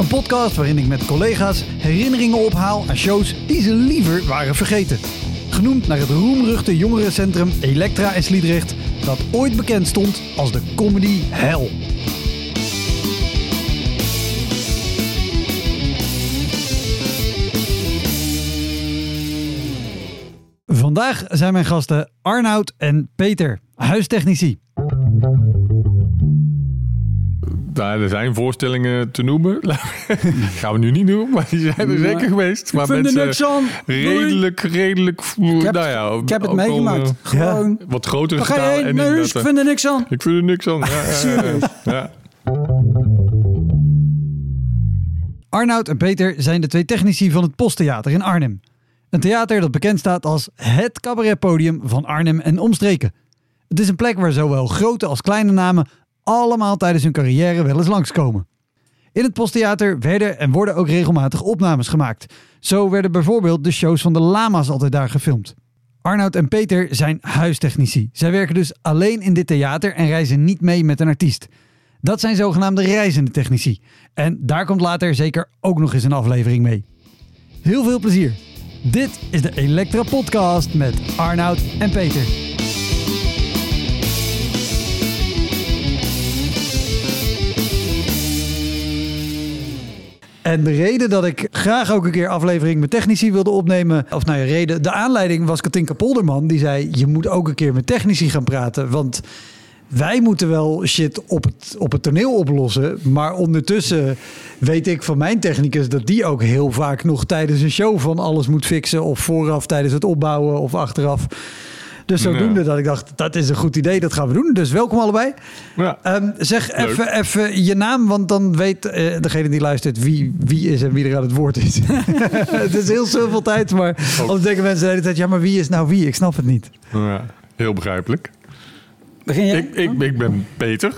Een podcast waarin ik met collega's herinneringen ophaal aan shows die ze liever waren vergeten. Genoemd naar het roemruchte jongerencentrum Elektra in Sliedrecht, dat ooit bekend stond als de comedy hell. Vandaag zijn mijn gasten Arnoud en Peter, huistechnici. Er zijn voorstellingen te noemen. Gaan we nu niet doen, maar die zijn er zeker geweest. Maar vind er mensen niks aan. redelijk, redelijk... Ik heb, nou ja, ik heb het meegemaakt. eh, Gewoon. wat ga je schaal. heen. en ik vind er niks aan. Ik vind er niks aan. Ja, ja, ja, Serieus. ja. Arnoud en Peter zijn de twee technici van het Posttheater in Arnhem. Een theater dat bekend staat als het cabaretpodium van Arnhem en omstreken. Het is een plek waar zowel grote als kleine namen allemaal tijdens hun carrière wel eens langskomen. In het Posttheater werden en worden ook regelmatig opnames gemaakt. Zo werden bijvoorbeeld de shows van de Lama's altijd daar gefilmd. Arnoud en Peter zijn huistechnici. Zij werken dus alleen in dit theater en reizen niet mee met een artiest. Dat zijn zogenaamde reizende technici. En daar komt later zeker ook nog eens een aflevering mee. Heel veel plezier. Dit is de Elektra Podcast met Arnoud en Peter. En de reden dat ik graag ook een keer aflevering met technici wilde opnemen, of nou ja, reden, de aanleiding was Katinka Polderman. Die zei, je moet ook een keer met technici gaan praten, want wij moeten wel shit op het, op het toneel oplossen. Maar ondertussen weet ik van mijn technicus dat die ook heel vaak nog tijdens een show van alles moet fixen. Of vooraf tijdens het opbouwen of achteraf. Dus zodoende Ja. dat ik dacht, dat is een goed idee, dat gaan we doen. Dus welkom allebei. Ja. Ehm, zeg even, even je naam, want dan weet eh, degene die luistert wie, wie is en wie er aan het woord is. het is heel zoveel tijd, maar anders denken mensen de hele tijd, ja, maar wie is nou wie? Ik snap het niet. Ja, heel begrijpelijk. Begin je? Ik, ik, ik ben Peter.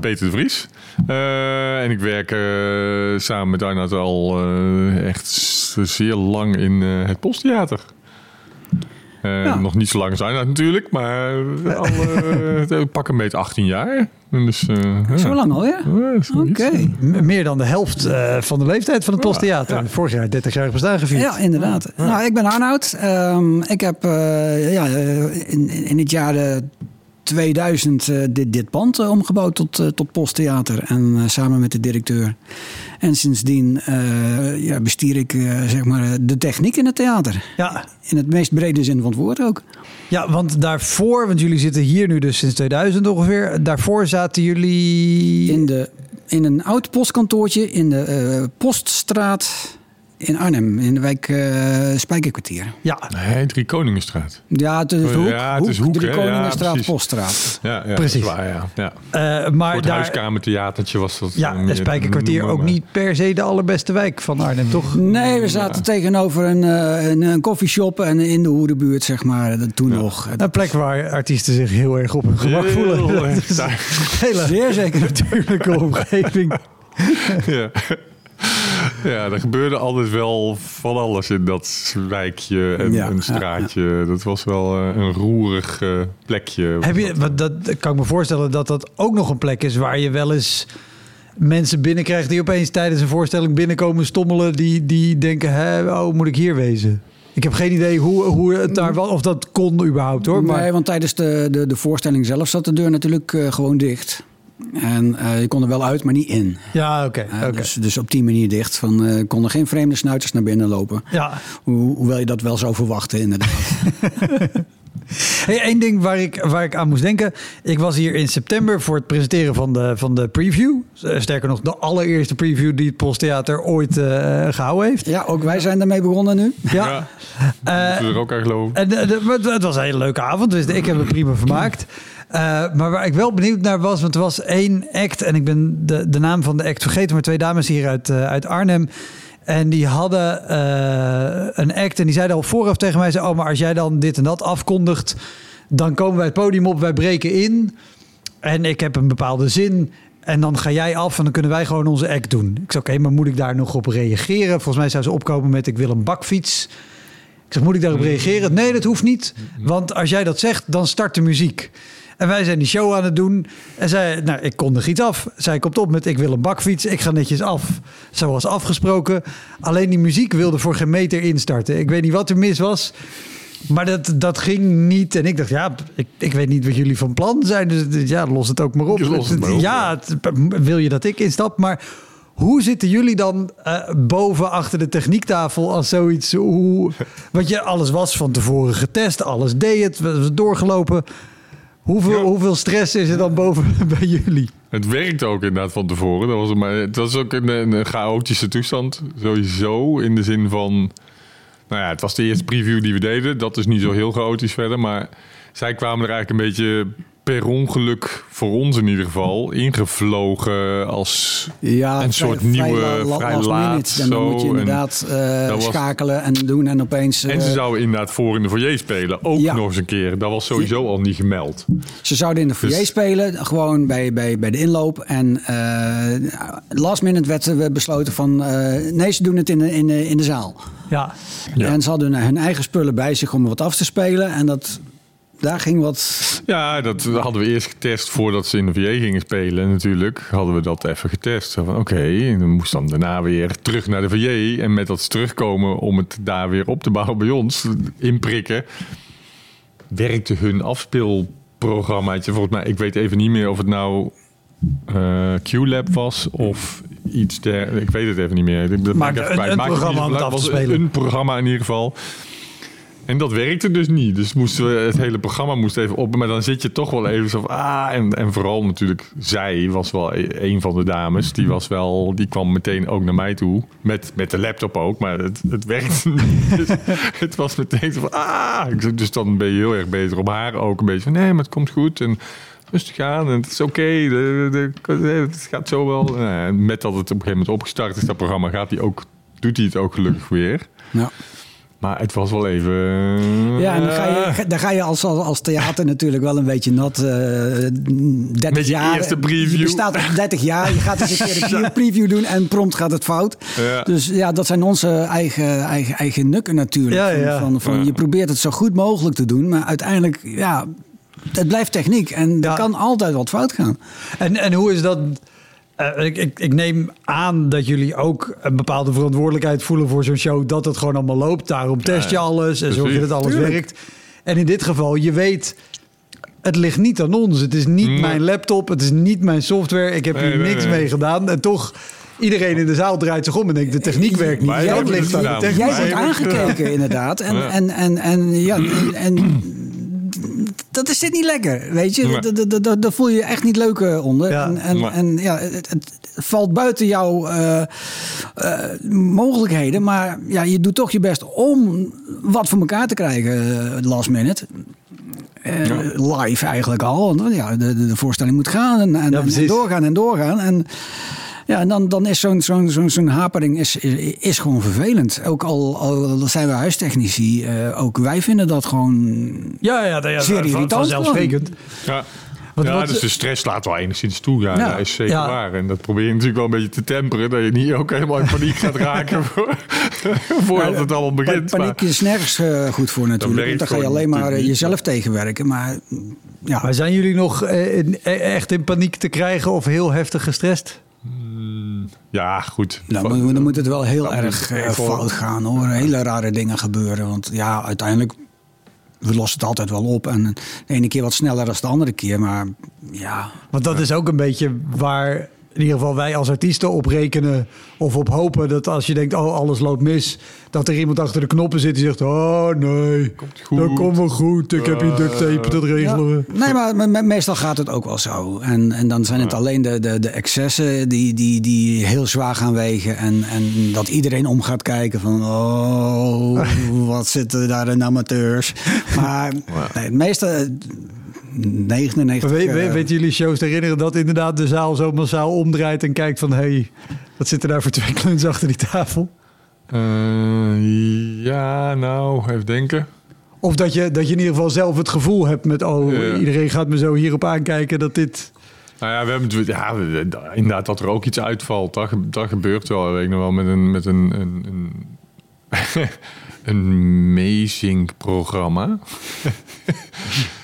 Peter de Vries. Eh, en ik werk eh, samen met Arnoud al eh, echt zeer lang in eh, het Posttheater. Eh, Ja. Nog niet zo lang Arnoud natuurlijk, maar al eh, pak een beetje 18 jaar. Dus, eh, ja. Zo lang alweer? Ja. Oké. Meer dan de helft eh, van de leeftijd van het Posttheater. ja. Vorig jaar 30 jaar bestaan gevierd. Ja, inderdaad. Nou, ik ben Arnoud. Ehm, ik heb eh, ja, eh, in, in het jaar eh, 2000 eh, dit, dit pand eh, omgebouwd tot, eh, tot posttheater. En eh, samen met de directeur. En sindsdien eh, ja, bestier ik eh, zeg maar, de techniek in het theater. Ja, In het meest brede zin van het woord ook. ja, want daarvoor, want jullie zitten hier nu dus sinds 2000 ongeveer. Daarvoor zaten jullie... In, de, in een oud postkantoortje in de eh, Poststraat in Arnhem. In de wijk eh Spijkerkwartier. Ja, Nee, Drie Koningenstraat. Ja, het is de hoek. Ja, het is hoek, Drie? Ja, Koningenstraat, precies. Poststraat. Ja, ja Precies. Dat is waar, ja. ja. eh, Voor maar het daar... huiskamertheatertje was dat. Ja, en Spijkerkwartier ook maar. niet per se de allerbeste wijk van Arnhem, toch? Nee, we zaten tegenover een, eh, een, een koffieshop en in de hoerenbuurt, zeg maar, dat toen nog. Een plek waar artiesten zich heel erg op hun gemak Heel voelen. erg hele Zeer zeker. natuurlijke omgeving. Ja. ja, er gebeurde altijd wel van alles in dat wijkje en Ja, een ja, straatje. Dat was wel eh, een roerig eh, plekje. Heb je, wat dat kan ik me voorstellen dat dat ook nog een plek is waar je wel eens mensen binnenkrijgt die opeens tijdens een voorstelling binnenkomen stommelen, die, die denken, hè, oh, moet ik hier wezen? Ik heb geen idee hoe, hoe het daar was, of dat kon überhaupt hoor. Maar Nee, want tijdens de, de, de voorstelling zelf zat de deur natuurlijk eh, gewoon dicht. En eh, je kon er wel uit, maar niet in. ja, oké. Eh, dus, dus op die manier dicht. Van, eh, konden geen vreemde snuiters naar binnen lopen. Ja, Ho- hoewel je dat wel zou verwachten, inderdaad. Hey, Eén ding waar ik, waar ik aan moest denken. Ik was hier in september voor het presenteren van de, van de preview. Sterker nog, de allereerste preview die het Posttheater ooit eh, gehouden heeft. Ja, ook wij zijn daarmee begonnen nu. Ja. Ja, Eh, moeten we er ook aan geloven. En, de- het- het was een hele leuke avond, dus ik heb me prima vermaakt. Eh, maar waar ik wel benieuwd naar was, want er was één act... en ik ben de, de naam van de act vergeten... maar twee dames hier uit, eh, uit Arnhem... En die hadden eh, een act en die zeiden al vooraf tegen mij... Zei, oh, maar als jij dan dit en dat afkondigt... dan komen wij het podium op, wij breken in... en ik heb een bepaalde zin... en dan ga jij af en dan kunnen wij gewoon onze act doen. Ik zei, oké, maar moet ik daar nog op reageren? Volgens mij zou ze opkomen met... ik wil een bakfiets... Ik zeg, moet ik daarop reageren? Nee, dat hoeft niet. Want als jij dat zegt, dan start de muziek. En wij zijn die show aan het doen. En zij, nou, ik kondig iets af. Zij komt op met, ik wil een bakfiets. Ik ga netjes af. Zoals afgesproken. Alleen die muziek wilde voor geen meter instarten. Ik weet niet wat er mis was. Maar dat, dat ging niet. En ik dacht, ja, ik, ik weet niet wat jullie van plan zijn. Dus ja, los het ook maar op. Het maar op, ja, wil je dat ik instap? Maar hoe zitten jullie dan eh, boven achter de techniektafel als zoiets? Hoe, want je, alles was van tevoren getest, alles deed het, was doorgelopen. Hoeveel, Ja. hoeveel stress is er dan boven bij jullie? Het werkte ook inderdaad van tevoren. Dat was, maar het was ook een, een chaotische toestand. Sowieso in de zin van... Nou ja, het was de eerste preview die we deden. Dat is niet zo heel chaotisch verder. Maar zij kwamen er eigenlijk een beetje per ongeluk, voor ons in ieder geval, ingevlogen als Ja, een vrij- soort vrij nieuwe, la- vrij laat. En dan moet je En- inderdaad eh, was- schakelen en doen en opeens... En eh, ze zouden inderdaad voor in de foyer spelen. Ook Ja. nog eens een keer. Dat was sowieso al niet gemeld. Ze zouden in de foyer Dus- spelen, gewoon bij, bij, bij de inloop. En eh, last minute werd er besloten van... eh, nee, ze doen het in de, in de, in de zaal. Ja, Ja. En ze hadden hun eigen spullen bij zich om wat af te spelen. En dat, daar ging wat... Ja, dat hadden we eerst getest voordat ze in de foyer gingen spelen. Natuurlijk hadden we dat even getest. Van oké, en dan moest dan daarna weer terug naar de foyer. En met dat ze terugkomen om het daar weer op te bouwen bij ons, inprikken, werkte hun afspeelprogrammaatje. Volgens mij, ik weet even niet meer of het nou eh QLab was of iets der. Ik weet het even niet meer. Dat even Maakt programma het was. Een programma in ieder geval. En dat werkte dus niet. Dus moesten we het hele programma moest even op. Maar dan zit je toch wel even zo van, ah. En, en vooral natuurlijk, zij was wel e- een van de dames. Die was wel, die kwam meteen ook naar mij toe. Met, met de laptop ook. Maar het, het werkte niet. Dus het was meteen zo van, ah. Dus dan ben je heel erg beter op haar ook. Een beetje van, nee, maar het komt goed. En rustig aan. En het is oké. Het gaat zo wel. Nou en met dat het op een gegeven moment opgestart is, dat programma, gaat hij ook, doet hij het ook gelukkig weer. Ja. Maar het was wel even. Ja, en dan ga eh, je, dan ga je als, als, als theater natuurlijk wel een beetje nat. eh 30 Met je jaar. eerste preview. Je bestaat al 30 jaar. Je gaat eens een keer een preview doen en prompt gaat het fout. Ja. Dus ja, dat zijn onze eigen, eigen, eigen nukken natuurlijk. Ja, Van- ja. Van, van, Ja. Je probeert het zo goed mogelijk te doen, maar uiteindelijk, ja, het blijft techniek. En er Ja. kan altijd wat fout gaan. En, en hoe is dat? Eh, ik, ik, ik neem aan dat jullie ook een bepaalde verantwoordelijkheid voelen voor zo'n show. Dat het gewoon allemaal loopt. Daarom test je alles en zorg je dat alles Tuurlijk. werkt. En in dit geval, je weet, het ligt niet aan ons. Het is niet Nee. mijn laptop, het is niet mijn software. Ik heb Nee, hier nee, niks nee. mee gedaan. En toch, iedereen in de zaal draait zich om en denkt, de techniek werkt niet. Hebben ligt het aan de gedaan. techniek. Jij wordt aangekeken, inderdaad. En, Ja. en, en, en, ja, en dat is dit niet lekker, weet je. Nee. Daar- voel je je echt niet leuk onder. Ja. En, en, en ja, het, het valt buiten jouw eh, eh, mogelijkheden. Maar ja, je doet toch je best om wat voor elkaar te krijgen eh, last minute. Eh, Live eigenlijk al. Want ja, de, voorstelling moet gaan en, en, Ja, en precies. doorgaan en doorgaan. En ja, en dan, dan is zo'n zo'n zo'n zo'n hapering is, is, is gewoon vervelend. Ook al, al zijn we huistechnici, eh, ook wij vinden dat gewoon... Ja, ja, ja, Zeer van- irritant vanzelfsprekend. Ja. Wat- ja, wat- dus de stress slaat wel enigszins toe. Ja, Ja. dat is zeker Ja. waar. En dat probeer je natuurlijk wel een beetje te temperen. Dat je niet ook helemaal in paniek gaat raken voor, voordat het allemaal begint. Paniek is nergens eh, goed voor natuurlijk. Want dan ga je gewoon alleen maar eh, niet. jezelf tegenwerken. Maar ja, Maar zijn jullie nog in- eh, echt in paniek te krijgen of heel heftig gestrest? Ja, goed. dan, moet- dan moet het wel heel Dan erg eh, fout gaan hoor. Hele rare dingen gebeuren. Want ja, uiteindelijk, we lossen het altijd wel op. En de ene keer wat sneller dan de andere keer. Maar ja, Want dat is ook een beetje waar in ieder geval wij als artiesten op rekenen of op hopen dat als je denkt, oh alles loopt mis, dat er iemand achter de knoppen zit die zegt, oh nee, goed. dat komt wel goed, ik heb hier duct tape, dat regelen we. Nee, maar me- me- meestal gaat het ook wel zo. En, en dan zijn het alleen de, de, de excessen die, die, die heel zwaar gaan wegen. En, en dat iedereen om gaat kijken van... Oh, wat zitten daar een amateurs. Maar nee, het meeste... eh, 99... We, we, weten jullie shows te herinneren dat inderdaad de zaal zo massaal omdraait en kijkt van, hé, hey, wat zitten daar voor twee kluns achter die tafel? Eh, ja, nou, even denken. Of dat je, dat je in ieder geval zelf het gevoel hebt met, oh, iedereen gaat me zo hierop aankijken dat dit... Nou ja, we hebben het, ja, inderdaad dat er ook iets uitvalt. Dat, dat gebeurt wel. Weet ik nog wel met een, met een, een, een, een meezing-programma.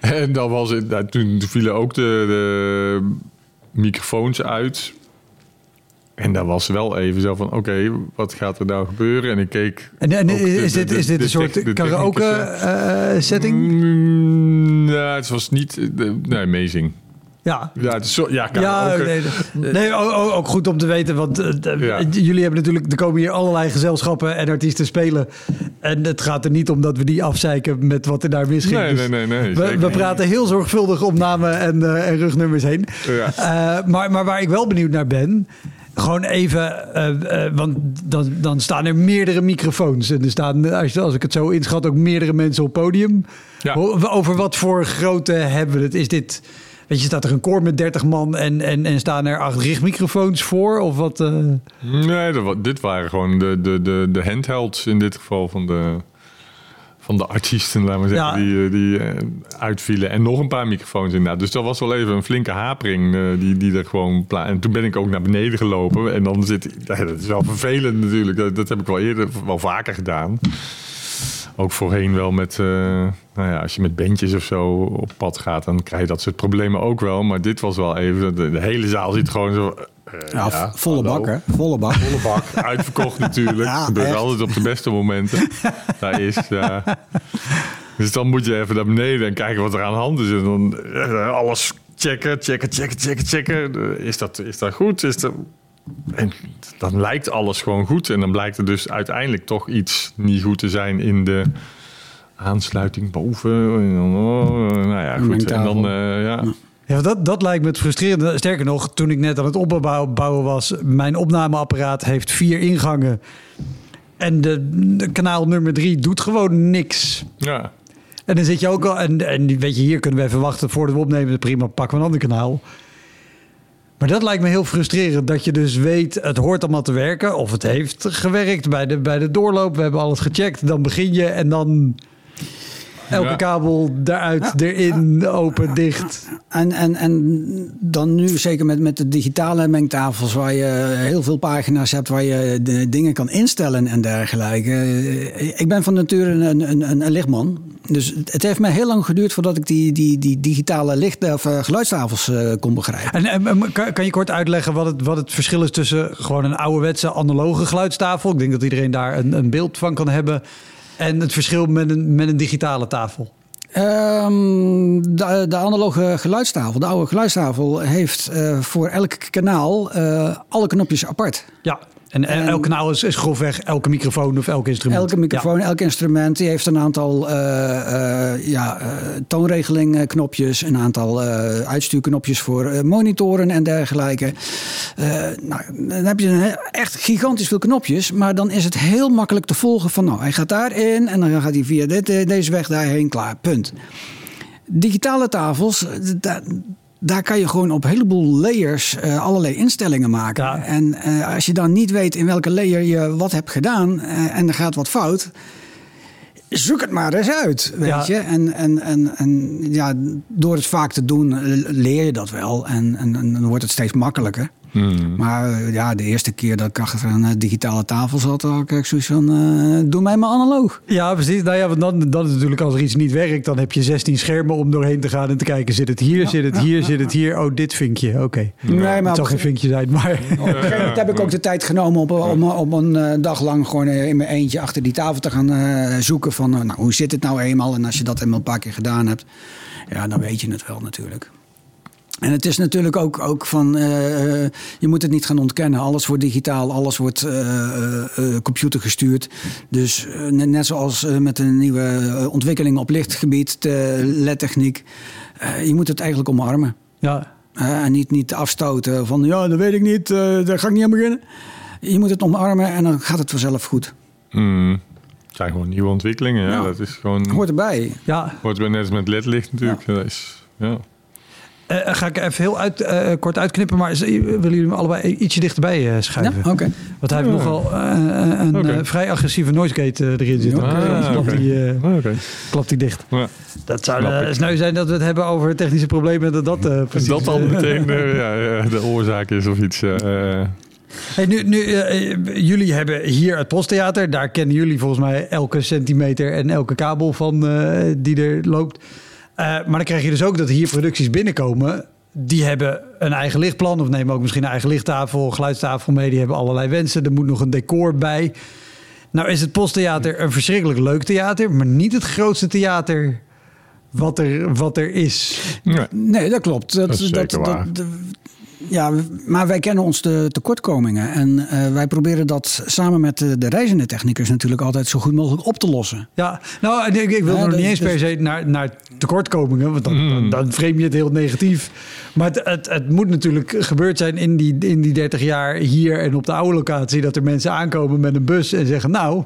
en dan was het, nou, toen, vielen ook de, de microfoons uit. En daar was wel even zo van, oké, wat gaat er nou gebeuren? En ik keek... En, en ook de- is, dit, de- is dit een soort karaoke eh, setting? Mm, ja, het was niet... eh, Nee, amazing. Ja. Ja, het is ja, Ja, karaoke. nee, nee, ook, ook- ook goed om te weten, want eh, Ja. jullie hebben natuurlijk, er komen hier allerlei gezelschappen en artiesten spelen. En het gaat er niet om dat we die afzeiken met wat er daar misging. Nee, Dus nee, nee, nee. we, we praten heel zorgvuldig om namen en, eh, en rugnummers heen. Ja. Eh, maar, maar waar ik wel benieuwd naar ben, gewoon even, eh, eh, want dan, dan staan er meerdere microfoons. En er staan, als, als ik het zo inschat, ook meerdere mensen op podium. Ja. Over wat voor grootte hebben we het? Is dit, weet je, staat er een koor met 30 man en, en, en staan er acht richtmicrofoons voor? Of wat? eh? Nee, dat, dit waren gewoon de, de, de, de handhelds in dit geval van de, van de artiesten, laten we zeggen, Ja. die, eh, die eh, uitvielen. En nog een paar microfoons inderdaad. Dus dat was wel even een flinke hapering die, die er gewoon... En toen ben ik ook naar beneden gelopen. En dan zit... Ja, dat is wel vervelend natuurlijk. Dat, dat heb ik wel eerder, wel vaker gedaan. Ook voorheen wel met... eh, nou ja, als je met bandjes of zo op pad gaat... dan krijg je dat soort problemen ook wel. Maar dit was wel even... De, de hele zaal zit gewoon zo... eh, ja, ja, volle hallo. bak, hè? Volle bak. Volle bak. Uitverkocht natuurlijk. Ja, gebeurt echt. altijd op de beste momenten. Daar is, ja. Dus dan moet je even naar beneden en kijken wat er aan de hand is. En dan eh, alles checken, checken, checken, checken, checken. Is dat, is dat goed? Is dat... En dan lijkt alles gewoon goed. En dan blijkt er dus uiteindelijk toch iets niet goed te zijn in de aansluiting boven. Oh, nou ja, goed. En dan, eh, ja. Ja, dat, dat lijkt me het frustrerende. Sterker nog, toen ik net aan het opbouwen was, mijn opnameapparaat heeft vier ingangen. En de, de kanaal nummer drie doet gewoon niks. ja. En dan zit je ook al. En, en weet je, hier kunnen we even wachten voordat we opnemen. Prima, pakken we een ander kanaal. Maar dat lijkt me heel frustrerend. Dat je dus weet, het hoort allemaal te werken. Of het heeft gewerkt bij de, bij de doorloop. We hebben alles gecheckt. Dan begin je en dan elke Ja. kabel eruit, erin, open, dicht. En, en, en dan nu zeker met, met de digitale mengtafels, waar je heel veel pagina's hebt waar je de dingen kan instellen en dergelijke. Ik ben van nature een, een, een, een lichtman. Dus het heeft mij heel lang geduurd voordat ik die, die, die digitale licht, of, eh, geluidstafels eh, kon begrijpen. En, en, kan, kan je kort uitleggen wat het, wat het verschil is tussen gewoon een ouderwetse analoge geluidstafel? Ik denk dat iedereen daar een, een beeld van kan hebben. En het verschil met een, met een digitale tafel. Ehm, de, de analoge geluidstafel, de oude geluidstafel, heeft eh, voor elk kanaal eh, alle knopjes apart. Ja, en, elk kanaal is, is grofweg elke microfoon of elk instrument. Elke microfoon, elk instrument, die heeft een aantal eh, ja, eh, toonregeling-knopjes, een aantal uitstuurknopjes voor monitoren en dergelijke. Nou, dan heb je een echt gigantisch veel knopjes, maar dan is het heel makkelijk te volgen van, nou, hij gaat daarin en dan gaat hij via dit, deze weg daarheen, klaar, punt. Digitale tafels, daar kan je gewoon op een heleboel layers eh, allerlei instellingen maken. Ja. En eh, als je dan niet weet in welke layer je wat hebt gedaan eh, en er gaat wat fout, zoek het maar eens uit, weet Ja. je. En, en, en, en ja, door het vaak te doen leer je dat wel en, en, en dan wordt het steeds makkelijker. Hmm. Maar eh, ja, de eerste keer dat ik achter een eh, digitale tafel zat, had ik zoiets van, eh, doe mij maar analoog. Ja, precies. Nou ja, want dan, dan is natuurlijk als er iets niet werkt, dan heb je 16 schermen om doorheen te gaan en te kijken. Zit het hier, zit het hier, zit het hier? Oh, dit vinkje. Oké. Nee, maar Het geen vinkje zijn, maar... Op een gegeven moment heb ik ook de tijd genomen om, om, om een dag lang gewoon in mijn eentje achter die tafel te gaan eh, zoeken van nou, hoe zit het nou eenmaal? En als je dat eenmaal een paar keer gedaan hebt, ja, dan weet je het wel natuurlijk. En het is natuurlijk ook, ook van, eh, eh, je moet het niet gaan ontkennen. Alles wordt digitaal, alles wordt uh, computergestuurd. Dus net, net zoals met de nieuwe ontwikkelingen op lichtgebied, de LED-techniek. je moet het eigenlijk omarmen. Ja. en niet, niet afstoten van, ja, dat weet ik niet, daar ga ik niet aan beginnen. Je moet het omarmen en dan gaat het vanzelf goed. Mm. Het zijn gewoon nieuwe ontwikkelingen, ja. Ja. Dat is gewoon... Hoort erbij. Ja, Hoort bij net als met ledlicht natuurlijk. Dat is, ja. Eh, ga ik even heel uit, eh, kort uitknippen, maar willen jullie me allebei ietsje dichterbij eh, Ja, schuiven? oké. Want hij heeft Ja. nogal eh, een eh, vrij agressieve noise gate eh, erin zitten. Ah, klapt die, eh, Ah, Oké. klapt die dicht. Ja. Dat zou eh, ik. sneu zijn dat we het hebben over technische problemen en dat dat eh, Is precies... dat al eh, meteen eh, ja, ja, de oorzaak is of iets? ja, eh. Hey, nu, nu, eh, jullie hebben hier het posttheater. Daar kennen jullie volgens mij elke centimeter en elke kabel van eh, die er loopt. Eh, maar dan krijg je dus ook dat hier producties binnenkomen. Die hebben een eigen lichtplan of nemen ook misschien een eigen lichttafel, geluidstafel mee. Die hebben allerlei wensen. Er moet nog een decor bij. Nou is het posttheater een verschrikkelijk leuk theater, maar niet het grootste theater wat er, wat er is. Nee, dat klopt. Dat, Dat is zeker dat, waar. dat- ja, maar wij kennen ons de tekortkomingen. En eh, wij proberen dat samen met de, de reizende technicus natuurlijk altijd zo goed mogelijk op te lossen. Ja, nou, ik, ik wil Ja, nog niet eens per se naar, naar tekortkomingen, want dan, dan, dan frame je het heel negatief. Maar het, het, het moet natuurlijk gebeurd zijn in die, in die 30 jaar hier en op de oude locatie, dat er mensen aankomen met een bus en zeggen, nou,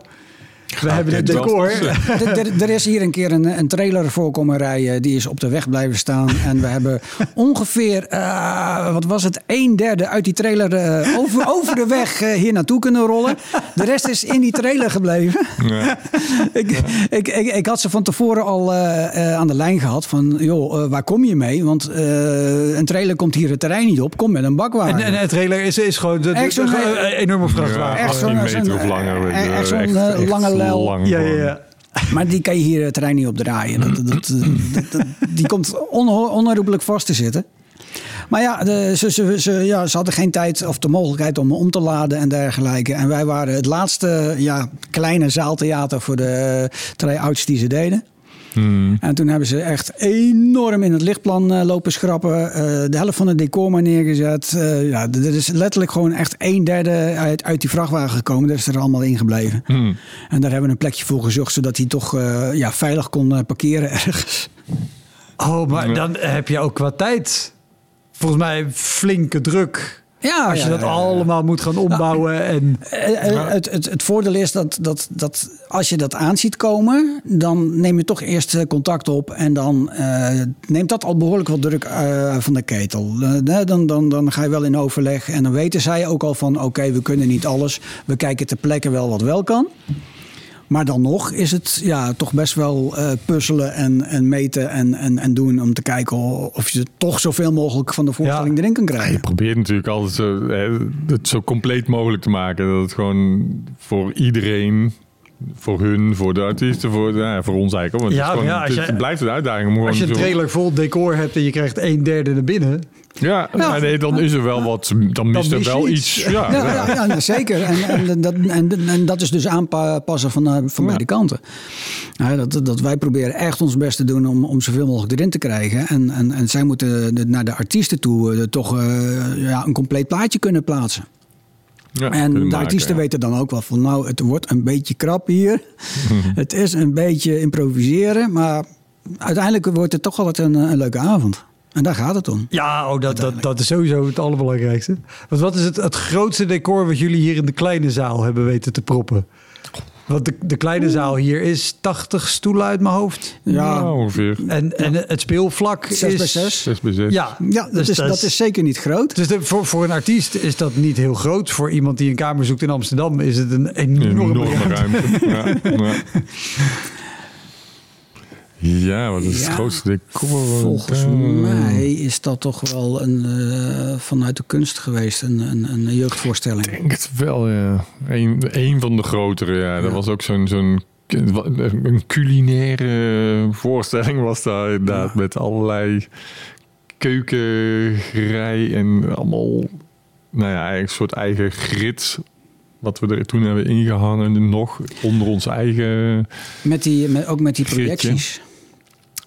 we hebben het dit decor. Er- is hier een keer een, een trailer voor komen rijden. Die is op de weg blijven staan. En we hebben ongeveer, eh, wat was het, een derde uit die trailer eh, over, over de weg eh, hier naartoe kunnen rollen. De rest is in die trailer gebleven. Ja. ik, ik, ik, ik had ze van tevoren al eh, eh, aan de lijn gehad van, joh, waar kom je mee? Want eh, een trailer komt hier het terrein niet op. Kom met een bakwagen. En, en het trailer is, is gewoon de, een enorme vrachtwagen. echt zo'n- 18 meter zo'n, of langer. weet je, echt zo'n, echt- echt lange lang Ja, ja, ja. Maar die kan je hier het terrein niet op draaien. Dat, dat, dat, dat- dat- die komt onherroepelijk vast te zitten. Maar ja, de, ze, ze, ze, ja, ze hadden geen tijd of de mogelijkheid om om te laden en dergelijke. En wij waren het laatste ja, kleine zaaltheater voor de try-outs die ze deden. Hmm. En toen hebben ze echt enorm in het lichtplan eh, lopen schrappen. Eh, de helft van het decor maar neergezet. Eh, ja, er is letterlijk gewoon echt een derde uit, uit die vrachtwagen gekomen. Dat is er allemaal ingebleven. Hmm. En daar hebben we een plekje voor gezocht, zodat hij toch eh, ja, veilig kon parkeren ergens. Oh, maar dan heb je ook qua tijd volgens mij flinke druk. Ja, Als je dat allemaal moet gaan ombouwen en... Eh, eh, het, het, het voordeel is dat, dat, dat als je dat aan ziet komen, dan neem je toch eerst eh, contact op. En dan neemt dat al behoorlijk wat druk van de ketel. Dan, dan, dan ga je wel in overleg. En dan weten zij ook al van: oké, we kunnen niet alles. We kijken ter plekke wel wat wel kan. Maar dan nog is het ja, toch best wel eh, puzzelen en, en meten en, en, en doen om te kijken of je toch zoveel mogelijk van de voorstelling Ja. erin kan Je krijgen. probeert natuurlijk altijd zo, hè, het zo compleet mogelijk te maken. Dat het gewoon voor iedereen, voor hun, voor de artiesten, voor, nou ja, voor ons eigenlijk. Want Ja, het, is gewoon, ja, als het het blijft een uitdaging. om Als je een trailer vol decor hebt en je krijgt een derde naar binnen. Ja, ja, nee, dan is er wel wat. Dan mist er je wel iets. iets. Ja, Ja, ja. ja, ja, zeker. En, en, dat, en, en dat is dus aanpassen van, eh, van beide kanten. Ja, dat, dat wij proberen echt ons best te doen om, om zoveel mogelijk erin te krijgen. En, en, en zij moeten naar de artiesten toe eh, toch eh, ja, een compleet plaatje kunnen plaatsen. Ja, En de maken, artiesten ja. weten dan ook wel van, nou, het wordt een beetje krap hier. het is een beetje improviseren, maar uiteindelijk wordt het toch altijd een, een leuke avond. En daar gaat het om. Ja, oh, dat, dat, dat is sowieso het allerbelangrijkste. Want wat is het, het grootste decor wat jullie hier in de kleine zaal hebben weten te proppen? Want de, de kleine zaal hier is 80 stoelen uit mijn hoofd. Ja, Ja, ongeveer. En, en het speelvlak Zes is... bij zes. 6 bij 6. Ja, ja dat, dus is, dat is zeker niet groot. Dus de- voor, voor een artiest is dat niet heel groot. Voor iemand die een kamer zoekt in Amsterdam is het een enorme, enorme ruimte. ruimte. ja, ja. Wat is het grootste? Volgens mij is dat toch wel een, eh, vanuit de kunst geweest, een, een, een jeugdvoorstelling. Ik denk het wel, ja. Eén een van de grotere, ja. Dat was ook zo'n... zo'n een culinaire voorstelling was daar inderdaad. Met allerlei keukengerei en allemaal... Nou ja, eigenlijk een soort eigen grid... Wat we er toen hebben ingehangen nog onder ons eigen... Met die, met, ook met die projecties.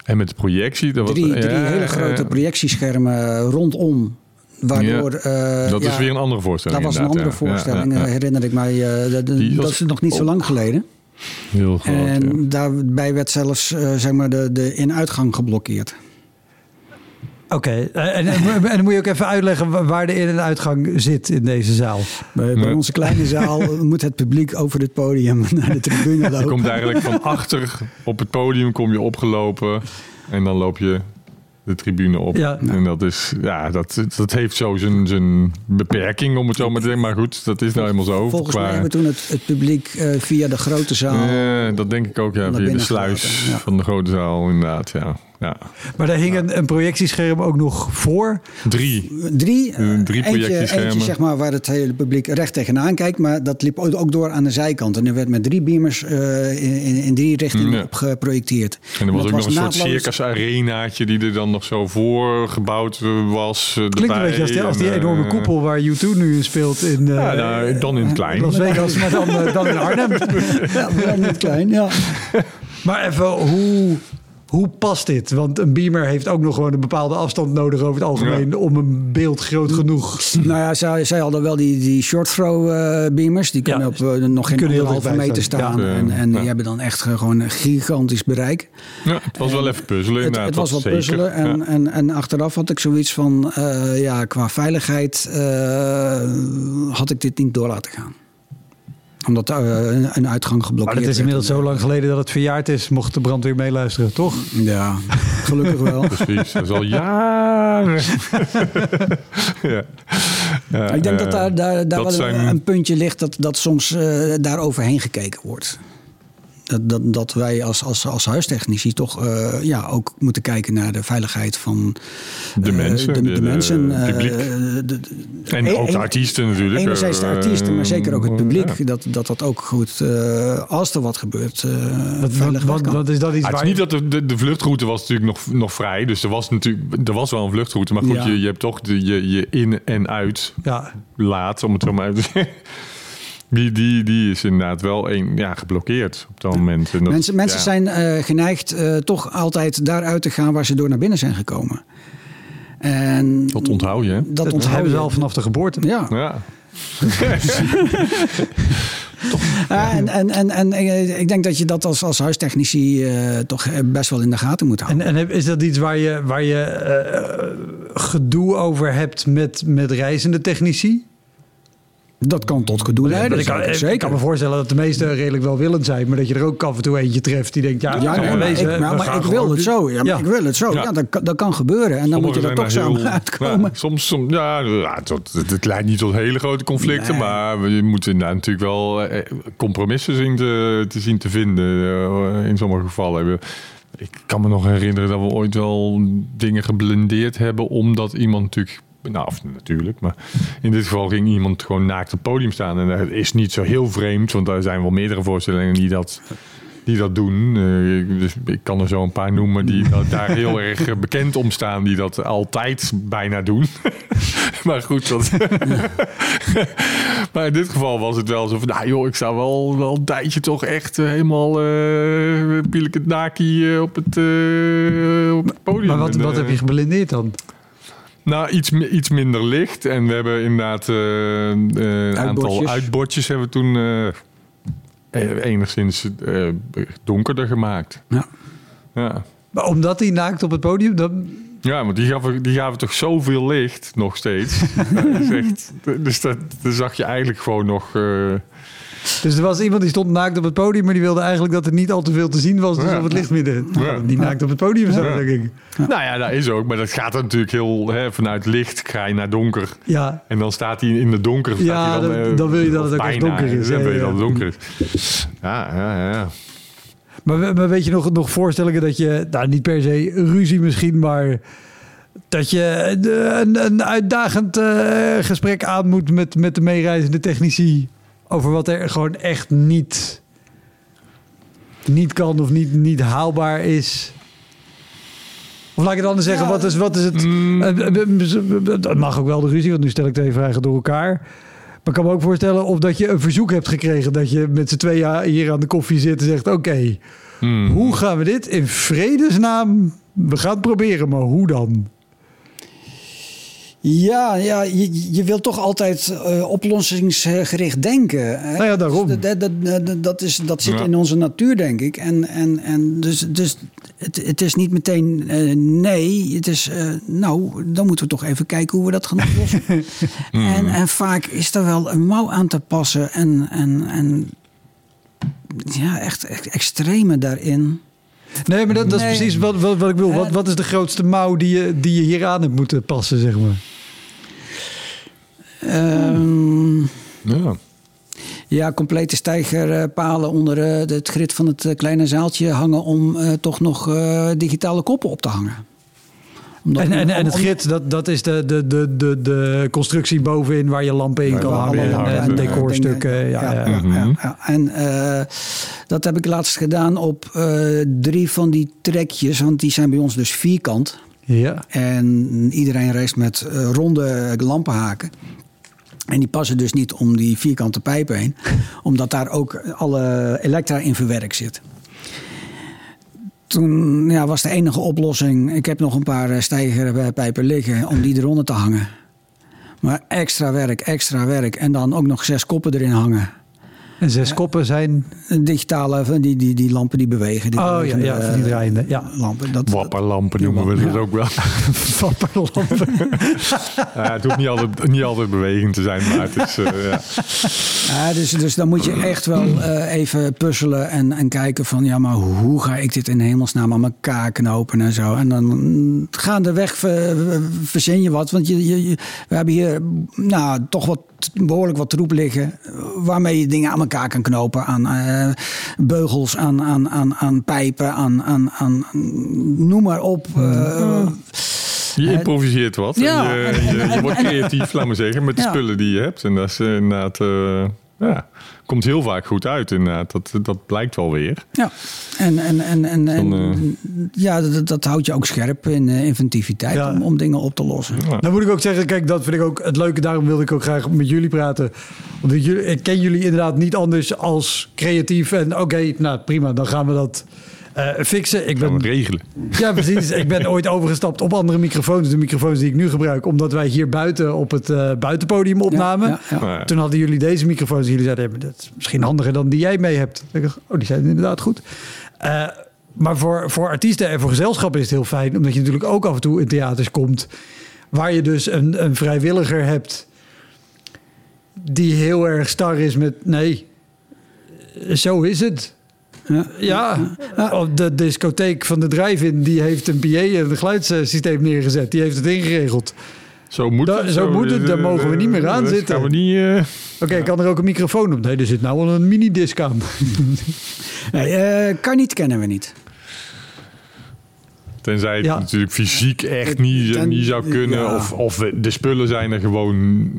En met de projectie. Dat was- Drie, ja, hele ja, grote ja. projectieschermen rondom. Waardoor, eh, Dat ja, is weer een andere voorstelling. Dat was een andere ja. voorstelling, Ja, ja, eh, ja. herinner ik mij. eh, dat, is nog niet zo lang geleden. Heel groot. en ja. daarbij werd zelfs eh, zeg maar de, de in-uitgang geblokkeerd. Oké, eh, en, en, en dan moet je ook even uitleggen wa- waar de in- en uitgang zit in deze zaal. Bij, onze kleine zaal moet het publiek over het podium naar de tribune Je lopen. komt eigenlijk van achter op het podium kom je opgelopen. En dan loop je de tribune op. Ja. En dat is, ja, dat, dat heeft zo zijn, zijn beperking om het zo maar te zeggen. Maar goed, dat is nou helemaal zo. Volgens mij hebben we toen het, het publiek eh, via de grote zaal. Dat denk ik ook, ja. Via de sluis ja. van de grote zaal, inderdaad, ja. Ja. Maar daar hing een, een projectiescherm ook nog voor. Drie. Drie, eh, drie projectieschermen. eentje zeg maar, waar het hele publiek recht tegenaan kijkt. Maar dat liep ook door aan de zijkant. En er werd met drie beamers eh, in, in, in drie richtingen Ja. op geprojecteerd. En er was ook nog een soort naadloos- circus arenaatje die er dan nog zo voor gebouwd was. eh, Klinkt een beetje als die, als die En, enorme koepel waar U2 nu in speelt in, Ja, nou, dan in het klein. Las Vegas, maar dan, dan in Arnhem. Ja, wel niet klein, ja. Maar even, hoe, hoe past dit? Want een beamer heeft ook nog gewoon een bepaalde afstand nodig over het algemeen om een beeld groot genoeg. Nou ja, zij, zij hadden wel die, die short throw eh, beamers. Die kunnen Ja, op eh, nog geen anderhalve dichtbij meter staan. Ja. En, en die hebben dan echt ge- gewoon een gigantisch bereik. Ja, het was wel even puzzelen. Het, inderdaad, het was wel zeker. puzzelen. En, Ja. en, en achteraf had ik zoiets van... eh, ja, qua veiligheid eh, had ik dit niet door laten gaan. Omdat eh, een, uitgang Maar geblokkeerd het is werd. inmiddels zo lang geleden dat het verjaard is, mocht de brandweer meeluisteren, toch? Ja, gelukkig wel. Precies, dat is al jaren. ja. Ja, ik denk dat eh, daar, daar, daar dat wel zijn- een puntje ligt dat, dat soms eh, daar overheen gekeken wordt. Dat, dat, dat wij als, als, als huistechnici toch eh, ja, ook moeten kijken naar de veiligheid van De eh, mensen, de, de- de de- mensen, het eh, publiek. de- de- En e- ook de artiesten natuurlijk. Enerzijds de artiesten, maar zeker ook het publiek. ja. Dat, dat dat ook goed, eh, als er wat gebeurt, eh Wat, veilig wat, kan. wat is dat iets Ah, het is niet dat de, de, de vluchtroute was natuurlijk nog, nog vrij. Dus er was natuurlijk er was wel een vluchtroute. Maar goed, Ja. je, je hebt toch de, je, je in- en uit Ja, laat, om het zo maar uit te zeggen. Die, die, die is inderdaad wel een, ja, geblokkeerd op dat moment. En dat- mensen mensen ja. zijn eh, geneigd eh, toch altijd daaruit te gaan waar ze door naar binnen zijn gekomen. En Dat onthoud je, hè? dat dat onthouden hebben ze al vanaf de geboorte. Ja, Ja. Ja, en, en, en, en eh, ik denk dat je dat als, als huistechnici eh, toch best wel in de gaten moet houden. En, en is dat iets waar je, waar je eh, gedoe over hebt met, met reizende technici? Dat kan tot gedoe leiden, ik, ik kan me voorstellen dat de meesten redelijk welwillend zijn, maar dat je er ook af en toe eentje treft die denkt, ja, Ja, nee, we maar, wezen, ik, maar, we ik wil het zo. Ja, ik wil het zo. Ja. Dat, kan- dat kan gebeuren. En dan moet je er toch samen zijn heel- uitkomen. Ja, soms, soms ja, tot, het, leidt niet tot hele grote conflicten, Nee. maar je moet inderdaad natuurlijk wel eh, compromissen zien te, te zien te vinden eh, in sommige gevallen. Ik kan me nog herinneren dat we ooit wel dingen geblendeerd hebben, omdat iemand natuurlijk. Nou, of natuurlijk, maar in dit geval ging iemand gewoon naakt op het podium staan. En dat is niet zo heel vreemd, want er zijn wel meerdere voorstellingen die dat, die dat doen. Eh, ik- dus ik kan er zo een paar noemen die dat daar heel erg bekend om staan, die dat altijd bijna doen. maar goed, dat. maar in dit geval was het wel zo van, nou joh, ik zou wel, wel een tijdje toch echt eh, helemaal eh pielek het naki eh, op, het, eh, op het podium. Maar wat, En, wat heb je geblindeerd dan? Nou, iets, iets minder licht. En we hebben inderdaad eh, eh, een aantal Uitbordjes. hebben we toen eh, eh, enigszins donkerder gemaakt. Ja. Ja. Maar omdat hij naakt op het podium, dan, Ja, maar die gaven, die gaven toch zoveel licht nog steeds. Dat echt, dus dat, dat zag je eigenlijk gewoon nog... eh, dus er was iemand die stond naakt op het podium, maar die wilde eigenlijk dat er niet al te veel te zien was, dus Ja. op het lichtmidden. Ja. Die naakt op het podium zat, Ja. denk ik. Nou ja, dat is ook. Maar dat gaat er natuurlijk heel... Hè, vanuit licht ga je naar donker. Ja, En dan staat hij in de donker. staat Ja, hij dan, dan- eh, dan wil je dat het ook echt bijna, donker is, Dan ja, wil je dat het donker is. Ja, ja, ja. maar, maar weet je nog, nog voorstellingen dat je, nou niet per se ruzie misschien, maar dat je de- een, een uitdagend eh, gesprek aan moet met, met de meereizende technici over wat er gewoon echt niet, niet kan of niet, niet haalbaar is. Of laat ik het anders zeggen, Ja. wat, is, wat is het... Mm. eh, eh, eh, Dat mag ook wel de ruzie, want nu stel ik twee vragen door elkaar. Maar ik kan me ook voorstellen of dat je een verzoek hebt gekregen... dat je met z'n tweeën hier aan de koffie zit en zegt... oké, Hmm. Hoe gaan we dit in vredesnaam... We gaan het proberen, maar hoe dan? Ja, ja je, je wilt toch altijd eh, oplossingsgericht denken. hè? Nou ja, daarom. Dus dat, dat, dat, dat, is, dat zit Ja. in onze natuur, denk ik. En, en, en dus, dus het, het is niet meteen eh, nee. Het is, eh, nou, dan moeten we toch even kijken hoe we dat gaan oplossen. en, en vaak is er wel een mouw aan te passen. En, en, en ja, echt, echt extreme daarin. Nee, maar dat, dat is Nee. precies wat, wat, wat ik wil. Wat, Eh, wat is de grootste mouw die je, die je hier aan hebt moeten passen, zeg maar? Ehm, Ja. Ja, complete stijgerpalen onder eh, het grid van het eh, kleine zaaltje hangen om eh, toch nog eh, digitale koppen op te hangen. Omdat- En, en, en het grid, dat, dat is de, de, de, de, de constructie bovenin waar je lampen in kan hangen. En, decorstukken. Ja, ja, ja, ja, ja. En eh, dat heb ik laatst gedaan op eh, drie van die trekjes, want die zijn bij ons dus vierkant. ja. En iedereen reist met eh, ronde lampenhaken. En die passen dus niet om die vierkante pijpen heen, omdat daar ook alle elektra in verwerkt zit. Toen ja, was de enige oplossing, ik heb nog een paar eh, stijgerpijpen liggen om die eronder te hangen. Maar extra werk, extra werk en dan ook nog zes koppen erin hangen. En zes koppen zijn... Digitale, van die, die, die lampen die bewegen. Die Oh ja, ja, die eh, draaiende. Ja. lampen. Dat, Wapperlampen noemen we dat Ja. ook wel. Wapperlampen. Ja, het hoeft niet altijd, niet altijd beweging te zijn, maar het is... eh, ja. Ja, dus, dus dan moet je echt wel eh, even puzzelen en, en kijken van... ja, maar hoe ga ik dit in hemelsnaam aan elkaar knopen en zo. En dan gaandeweg ver, verzin je wat. Want je, je, je- we hebben hier nou, toch wat, behoorlijk wat troep liggen... waarmee je dingen aan elkaar kan knopen. Aan eh, beugels, aan, aan, aan, aan pijpen, aan, aan, aan noem maar op. eh, Je improviseert wat. Ja, je, je, wordt creatief, laat maar zeggen, met de Ja. spullen die je hebt. En dat is inderdaad... eh, ja, komt heel vaak goed uit inderdaad. Dat, dat blijkt wel weer. Ja, en, en, en, en, en Dan, ja, dat, dat houdt je ook scherp in eh, inventiviteit Ja. om, om dingen op te lossen. Ja. Nou moet ik ook zeggen, kijk, dat vind ik ook het leuke. Daarom wilde ik ook graag met jullie praten. Want ik, jullie- ik ken jullie inderdaad niet anders als creatief. En oké, nou prima, dan gaan we dat eh, fixen. Ik ben, regelen. ja, precies. ik ben ooit overgestapt op andere microfoons. De microfoons die ik nu gebruik. Omdat wij hier buiten op het eh, buitenpodium opnamen. Ja, ja, ja. Ja. Toen hadden jullie deze microfoons. En jullie zeiden, dat is misschien handiger dan die jij mee hebt. Ik dacht, oh, die zijn inderdaad goed. Eh, maar voor, voor artiesten en voor gezelschap is het heel fijn. Omdat je natuurlijk ook af en toe in theaters komt. Waar je dus een, een vrijwilliger hebt. Die heel erg star is met, nee, zo is het. Ja. Ja, op de discotheek van de drive-in, die heeft een PA en een geluidssysteem neergezet. Die heeft het ingeregeld. Zo moet Da- het. zo moet het, daar eh, mogen we niet meer aan daar zitten. Gaan we niet... eh, Oké, kan er ook een microfoon op? Nee, er zit nou al een minidisc aan. Nee, eh, kan niet, kennen we niet. Tenzij het Ja. natuurlijk fysiek echt niet, niet zou kunnen. ja. Of, of de spullen zijn er gewoon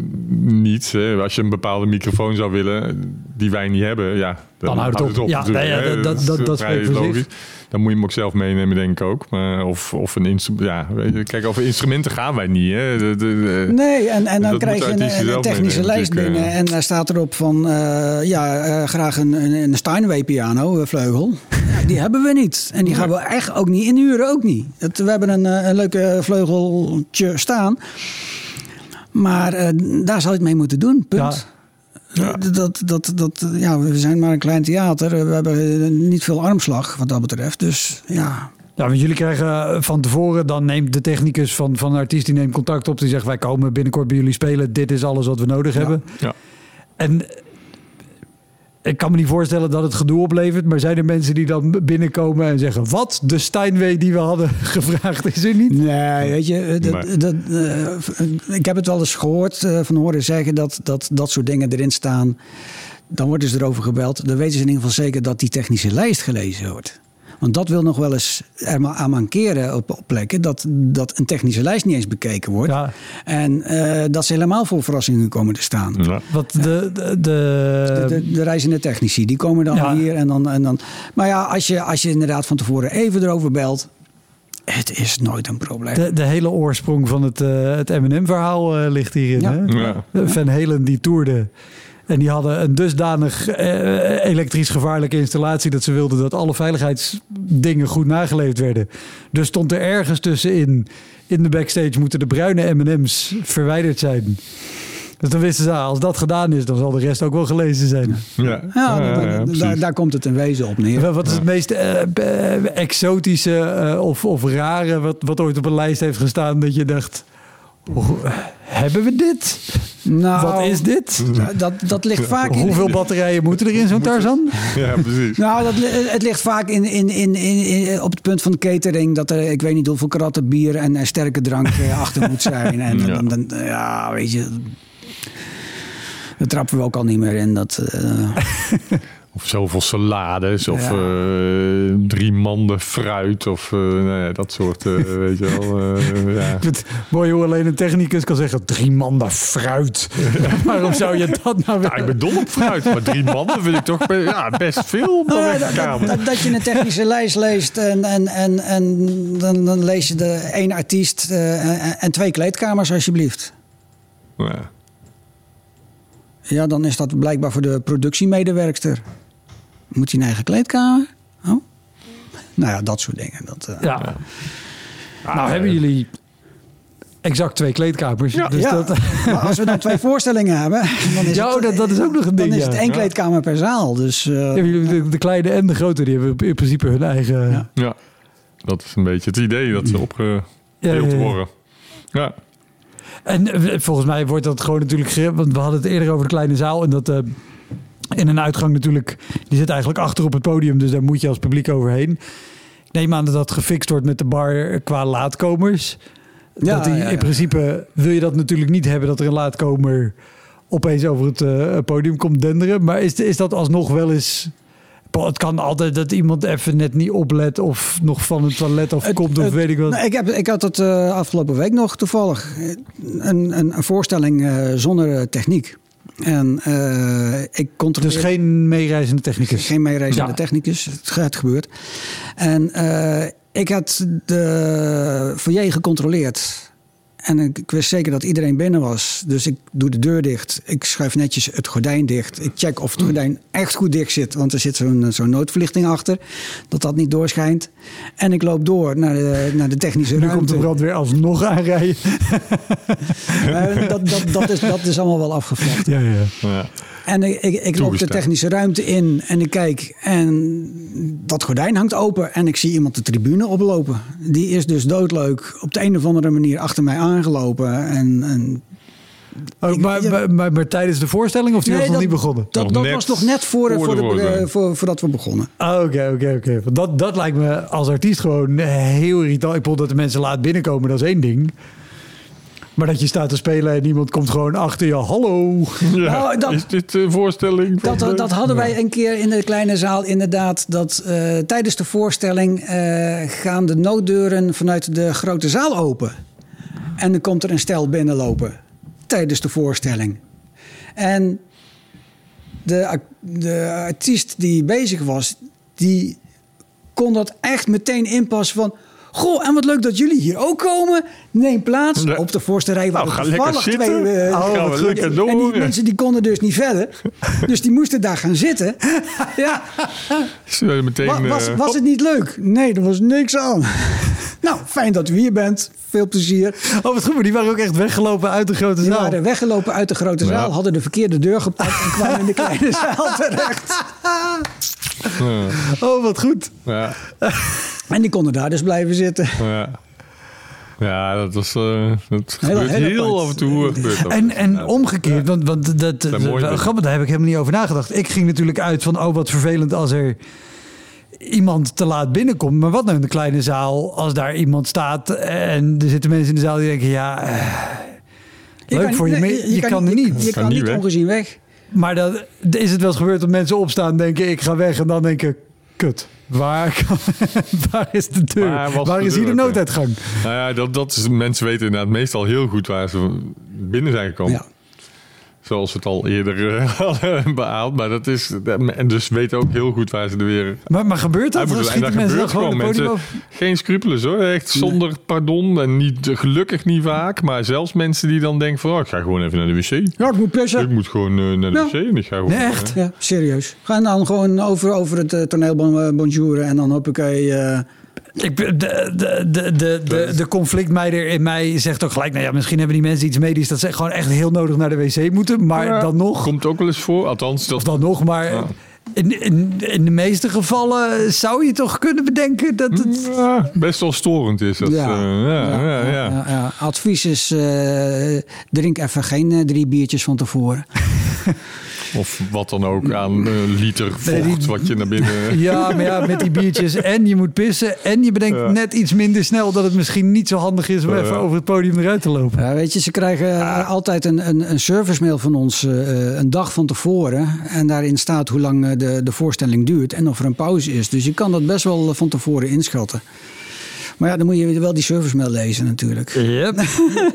niet. Hè. Als je een bepaalde microfoon zou willen die wij niet hebben, ja, Dan houdt het op. Ja, dat- dat- dat- dat voor zich. Dan moet je hem ook zelf meenemen, denk ik ook. Maar of, of een instrument. Ja, weet je, kijk, over instrumenten gaan wij niet. Hè. De, de- de- Nee, en, en dan krijg je een, technische meenemen, lijst binnen. eh. En daar staat erop van, eh, ja, eh, graag een, een, een Steinway piano, vleugel. Ja, die hebben we niet. En die gaan we echt ook niet inhuren, ook niet. Het, we hebben een, eh, een leuke vleugeltje staan. Maar eh, daar zal je het mee moeten doen, punt. Dat, dat, dat, ja, we zijn maar een klein theater. We hebben niet veel armslag wat dat betreft. Dus ja, Ja, want jullie krijgen van tevoren, dan neemt de technicus van, van een artiest die neemt contact op. Die zegt, wij komen binnenkort bij jullie spelen. Dit is alles wat we nodig hebben. ja. En ik kan me niet voorstellen dat het gedoe oplevert. Maar zijn er mensen die dan binnenkomen en zeggen... Wat? De Steinway die we hadden gevraagd is er niet? Nee, weet je, eh, dat, Nee. dat, eh, ik heb het wel eens gehoord eh, van horen zeggen dat, dat dat soort dingen erin staan. Dan worden ze erover gebeld. Dan weten ze in ieder geval zeker dat die technische lijst gelezen wordt. Want dat wil nog wel eens er maar aan mankeren op, op plekken. Dat, dat een technische lijst niet eens bekeken wordt. Ja. En eh, dat ze helemaal vol verrassingen komen te staan. Ja. Wat de... de, de, De, de, de reizende technici, die komen dan Ja. hier en dan, en dan. Maar ja, als je, als je inderdaad van tevoren even erover belt. Het is nooit een probleem. de, de hele oorsprong van het, eh, het M&M-verhaal ligt hierin. Ja. Hè? Ja. Van Helen die toerde En die hadden een dusdanig eh, elektrisch gevaarlijke installatie dat ze wilden dat alle veiligheidsdingen goed nageleefd werden. Dus stond er ergens tussenin, in de backstage, moeten de bruine M&M's verwijderd zijn. Dus dan wisten ze, ah, als dat gedaan is, dan zal de rest ook wel gelezen zijn. Ja, Ja, daar, daar komt het in wezen op neer. Wat is het meest eh, eh, exotische eh, of, of rare wat, wat ooit op een lijst heeft gestaan dat je dacht, "Hoe- hebben we dit? Nou, Wat is dit? Dat, dat ligt vaak in, Hoeveel batterijen moeten er in zo'n Tarzan? Ja, precies. Nou, dat, het ligt vaak in, in, in, in, in- op het punt van de catering. Dat er, ik weet niet hoeveel kratten bier en, sterke drank eh, achter moet zijn. En Ja. dan, dan, ja, weet je. Daar trappen we ook al niet meer in. Dat, eh, Of zoveel salades, of Ja. eh, drie manden fruit, of eh, nou ja, dat soort, eh, weet je wel. ja. Mooi hoe alleen een technicus kan zeggen, drie manden fruit. Waarom zou je dat nou Ja, ik ben dol op fruit, maar drie manden vind ik toch ja, best veel op nou dat, kamer. dat, dat je een technische lijst leest en, en, en, en dan, dan lees je de één artiest en, en twee kleedkamers alsjeblieft. Ja. Ja, dan is dat blijkbaar voor de productiemedewerkster. Moet hij een eigen kleedkamer? Oh. Nou ja, dat soort dingen. Dat, eh, Ja. Nou, hebben jullie exact twee kleedkamers. Ja. dus ja, dat, maar als we dan twee voorstellingen hebben, dan is, Ja, het, oh, dat- dat is ook nog een ding, Dan is het één Ja. kleedkamer per zaal. Dus eh, de, de kleine en de grote, die hebben in principe hun eigen... Ja. ja, dat is een beetje het idee dat ze opgedeeld worden. Ja, En eh, volgens mij wordt dat gewoon natuurlijk... Want we hadden het eerder over de kleine zaal. En dat eh, in een uitgang natuurlijk... Die zit eigenlijk achter op het podium. Dus daar moet je als publiek overheen. Ik neem aan dat dat gefixt wordt met de bar qua laatkomers. Ja, dat die, ja, ja. In principe wil je dat natuurlijk niet hebben... dat er een laatkomer opeens over het eh, podium komt denderen. Maar is, is dat alsnog wel eens... Het kan altijd dat iemand even net niet oplet... of nog van het toilet of komt of het- weet ik wat. nou, ik, heb, ik had het eh, afgelopen week nog toevallig. Een, een, een voorstelling eh, zonder eh, techniek. En eh, ik controleer... dus geen meereizende technicus. Geen meereizende Ja. technicus. Het, het gebeurt. En eh, ik had de foyer gecontroleerd. En ik, ik wist zeker dat iedereen binnen was. Dus ik doe de deur dicht. Ik schuif netjes het gordijn dicht. Ik check of het gordijn echt goed dicht zit. Want er zit zo'n zo'n noodverlichting achter. Dat dat niet doorschijnt. En ik loop door naar de, naar de technische Nu ruimte. komt de brandweer alsnog aanrijden. Eh, dat, dat, dat, is, dat is allemaal wel afgevlacht. Ja, ja. ja. En ik, ik, ik loop de technische ruimte in en ik kijk en dat gordijn hangt open en ik zie iemand de tribune oplopen. Die is dus doodleuk op de een of andere manier achter mij aangelopen. En, en Oh, Ik- maar, maar, maar, maar tijdens de voorstelling of die Nee, was nog dat- niet begonnen? dat, was nog net voor, voor voor, de voor, voordat we begonnen. Ah, Oké, oké, oké. Dat lijkt me als artiest gewoon heel irritant. Ik bedoel dat de mensen laat binnenkomen, dat is één ding. Maar dat je staat te spelen en iemand komt gewoon achter je. Hallo. Ja, Nou, dat- is dit een voorstelling? Dat, de- dat hadden wij een keer in de kleine zaal inderdaad. Dat eh, tijdens de voorstelling eh, gaan de nooddeuren vanuit de grote zaal open. En dan komt er een stel binnenlopen tijdens de voorstelling. En de, de artiest die bezig was, die kon dat echt meteen inpassen van... Goh, en wat leuk dat jullie hier ook komen. Neem plaats op de voorste rij. waar Nou, toevallig zitten. twee, eh, Oh, gaan we wat lekker door. En die mensen die konden dus niet verder. Dus die moesten daar gaan zitten. Ja, Is, meteen, wa- was, eh, was het niet leuk? Nee, er was niks aan. Nou, fijn dat u hier bent. Veel plezier. Oh, wat goed. Maar die waren ook echt weggelopen uit de grote Die zaal. waren weggelopen uit de grote Ja. zaal, hadden de verkeerde deur gepakt en kwamen in de kleine zaal terecht. Oh, wat goed. ja, En die konden daar dus blijven zitten. ja. Ja, dat was. eh dat gebeurt heel af en toe. eh, Gebeurt dat. En, en omgekeerd, want, want dat, dat, dingen. grappig, daar heb ik helemaal niet over nagedacht. Ik ging natuurlijk uit van, oh wat vervelend als er iemand te laat binnenkomt. Maar wat nou in de kleine zaal, als daar iemand staat en er zitten mensen in de zaal die denken, ja, eh, leuk kan- voor je, nee, maar je, kan er niet. je Kan kan niet weg. ongezien weg. Maar dan is het wel eens gebeurd dat mensen opstaan denken, ik ga weg. En dan denken, kut, waar, kan- waar is de deur? Waar Waar, was de is hier de nooduitgang? Nou ja, dat, dat is, mensen weten inderdaad meestal heel goed waar ze binnen zijn gekomen. Ja. Zoals we het al eerder eh, hadden behaald. Maar dat is... En dus weten ook heel goed waar ze er weer... Maar, maar gebeurt dat? Schieten dat mensen gebeurt gewoon Mensen, geen scrupules hoor. Echt zonder pardon. En niet, gelukkig niet vaak. Maar zelfs mensen die dan denken van... Oh, ik ga gewoon even naar de wc. Ja, ik moet Ik pissen. moet gewoon eh, naar de Ja. wc en ik ga gewoon... Nee, echt? eh, Ja, serieus. Ga dan gewoon over, over het uh, toneel bon- eh, en dan hoppakee... eh Ik, de, de, de, de, de, de conflictmeider in mij zegt ook gelijk... Nou ja, misschien hebben die mensen iets medisch... dat ze gewoon echt heel nodig naar de wc moeten. Maar ja, dan nog... Komt ook wel eens voor. Althans, Of dat... dan nog, maar... Ja. In, in, in de meeste gevallen zou je toch kunnen bedenken dat het... Ja, best wel storend is dat. Ja. eh, ja, ja, ja. ja, ja. Advies is, eh, drink even geen eh, drie biertjes van tevoren. Of wat dan ook aan eh, liter Nee, vocht die- wat je naar binnen... Ja, maar ja, met die biertjes en je moet pissen... en je bedenkt Ja. net iets minder snel dat het misschien niet zo handig is... om even over het podium eruit te lopen. Ja, weet je, ze krijgen eh, altijd een, een, een servicemail van ons eh, een dag van tevoren. En daarin staat hoe lang de, de voorstelling duurt en of er een pauze is. Dus je kan dat best wel van tevoren inschatten. Maar ja, dan moet je wel die servicemail lezen natuurlijk. Yep.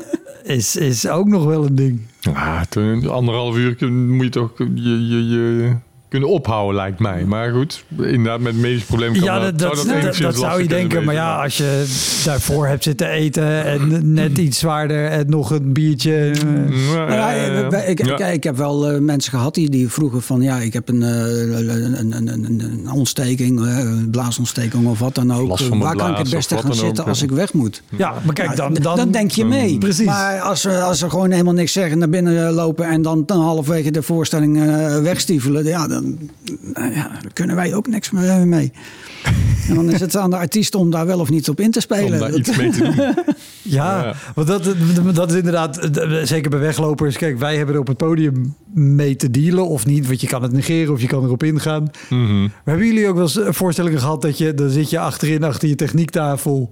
is, is ook nog wel een ding. Ja, toen- anderhalf uur kun- moet je toch je, je, je kunnen ophouden, lijkt mij. Maar goed, inderdaad, met medisch probleem kan Ja, dat, dat, zou dat, enigszins dat zou lastig je denken. Maar ja, als je daarvoor hebt zitten eten en net iets zwaarder en nog een biertje. eh, Ja, Nou ja, ja, ja, ja. wij- ik, Ja. ik, ik heb wel eh, mensen gehad die, die vroegen van ja, ik heb een, eh, een, een, een, ontsteking, eh, een blaasontsteking of wat dan ook. Last van mijn Waar kan ik het beste gaan zitten als ik weg moet? Ja, maar kijk, dan, dan, dan denk je mee. Precies. Maar als ze, als ze gewoon helemaal niks zeggen, naar binnen lopen en dan, dan halverwege de voorstelling eh, wegstiefelen, ja dan, nou ja, dan kunnen wij ook niks meer mee. En dan is het aan de artiest om daar wel of niet op in te spelen. Om daar Dat- iets mee te doen. Ja, Ja. want dat, dat is inderdaad, eh, zeker bij weglopers. Kijk, wij hebben er op het podium mee te dealen of niet. Want je kan het negeren of je kan erop ingaan. Mhm. Maar hebben jullie ook wel eens eh, voorstellingen gehad dat je, dan zit je achterin, achter je techniektafel.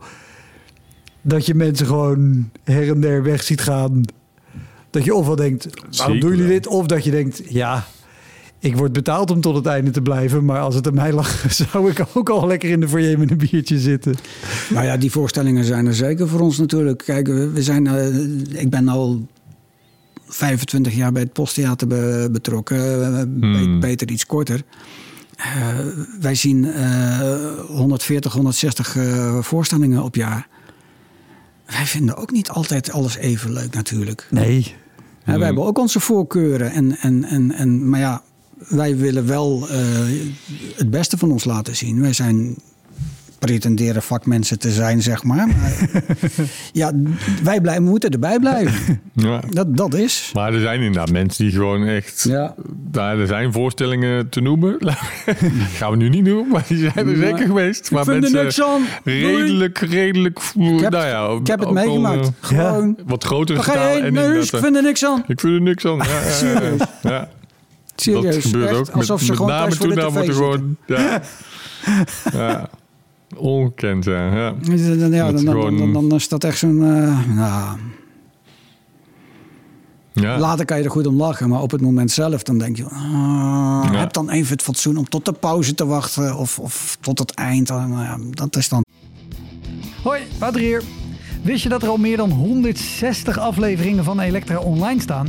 Dat je mensen gewoon her en der weg ziet gaan. Dat je ofwel denkt, waarom Zeker doen jullie dit? Of dat je denkt, ja, ik word betaald om tot het einde te blijven. Maar als het aan mij lag, zou ik ook al lekker in de foyer met een biertje zitten. Nou ja, die voorstellingen zijn er zeker voor ons natuurlijk. Kijk, we we zijn, eh, ik ben al 25 jaar bij het Posttheater be- betrokken. Eh, Hmm. Iets korter. Eh, wij zien eh 140, 160 eh, voorstellingen op jaar. Wij vinden ook niet altijd alles even leuk natuurlijk. Nee. Hè, wij hebben ook onze voorkeuren. En, en, en, en, maar ja, wij willen wel eh, het beste van ons laten zien. Wij zijn pretenderen vakmensen te zijn, zeg maar. maar ja, wij blijven, moeten erbij blijven. Ja. Dat, dat is. Maar er zijn inderdaad mensen die gewoon echt... Ja. Daar, er zijn voorstellingen te noemen. Gaan we nu niet doen, maar die zijn er zeker geweest. Maar vind er mensen niks aan. Redelijk, redelijk... Ik heb, nou ja, ik heb het meegemaakt. eh, Gewoon. wat grotere Waar ga je heen? en Nee, ik vind er niks aan. Ik vind er niks aan. Ja, ja, ja, Serieus. Ja. Dat gebeurt echt, ook. Met, alsof ze met gewoon name thuis voor toen de daar tv moeten zitten. gewoon... Ja. ja. Ongekend, ja. ja. Ja, dan, Dat dan, dan, gewoon- dan, dan is dat echt zo'n... eh, nou, ja. Later kan je er goed om lachen, maar op het moment zelf dan denk je... ah, Ja. Heb dan even het fatsoen om tot de pauze te wachten of, of tot het eind. Ja, dat is dan... Hoi, Wouter hier. Wist je dat er al meer dan 160 afleveringen van Elektra online staan?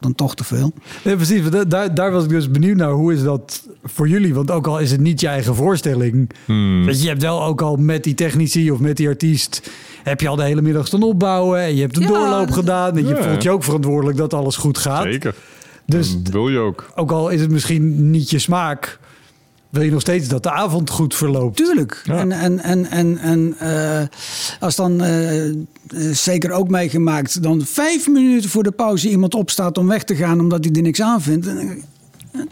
Dan toch te veel. Nee, precies. Daar, daar was ik dus benieuwd naar. Hoe is dat voor jullie? Want ook al is het niet je eigen voorstelling. Hmm. Weet je, hebt wel ook al met die technici of met die artiest... heb je al de hele middag staan opbouwen. En je hebt een Ja, doorloop gedaan. En je Ja. voelt je ook verantwoordelijk dat alles goed gaat. Zeker. Dus Dat wil je ook. ook al is het misschien niet je smaak... wil je nog steeds dat de avond goed verloopt. Tuurlijk. Ja. En, en, en, en, en eh, als dan eh, eh, zeker ook meegemaakt... dan vijf minuten voor de pauze iemand opstaat om weg te gaan... omdat hij er niks aan vindt.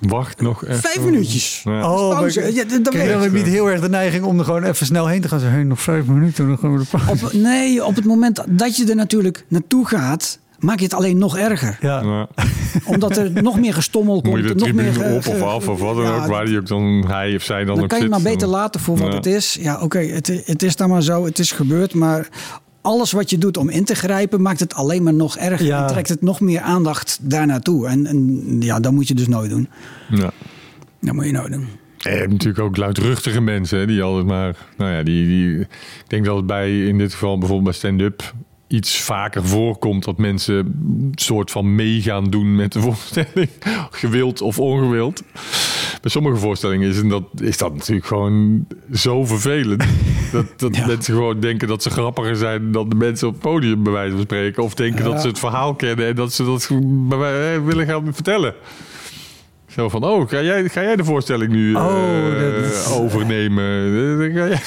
Wacht nog even. Vijf minuutjes. Ja. Oh, pauze. Ja, je dan niet heel erg de neiging om er gewoon even snel heen te gaan? Zeggen, hey, nog vijf minuten, dan gaan we de pauze. Op, nee, op het moment dat je er natuurlijk naartoe gaat... maak je het alleen nog erger. Ja. Ja. Omdat er nog meer gestommel komt. Moet je de nog meer ge- op of af of wat dan Ja, ook, waar die ook dan hij of zij dan, Dan kan je zit. maar beter Dan- laten voor wat het is. Ja, oké, het, het is dan maar zo, het is gebeurd. Maar alles wat je doet om in te grijpen, maakt het alleen maar nog erger. En trekt het nog meer aandacht daar naartoe. En, en ja, dat moet je dus nooit doen. Ja. Dat moet je nooit doen. En je hebt natuurlijk ook luidruchtige mensen hè, die altijd maar. Nou ja, die, die. Ik denk dat het bij in dit geval bijvoorbeeld bij stand-up iets vaker voorkomt dat mensen een soort van meegaan doen met de voorstelling, gewild of ongewild. Bij sommige voorstellingen is, dat, is dat natuurlijk gewoon zo vervelend. Dat, dat Ja. mensen gewoon denken dat ze grappiger zijn dan de mensen op het podium, bij wijze van spreken. Of denken Ja. dat ze het verhaal kennen en dat ze dat eh, willen gaan vertellen. Zo van, oh, ga jij, ga jij de voorstelling nu eh, Oh, is- overnemen? Eh, dan ga jij-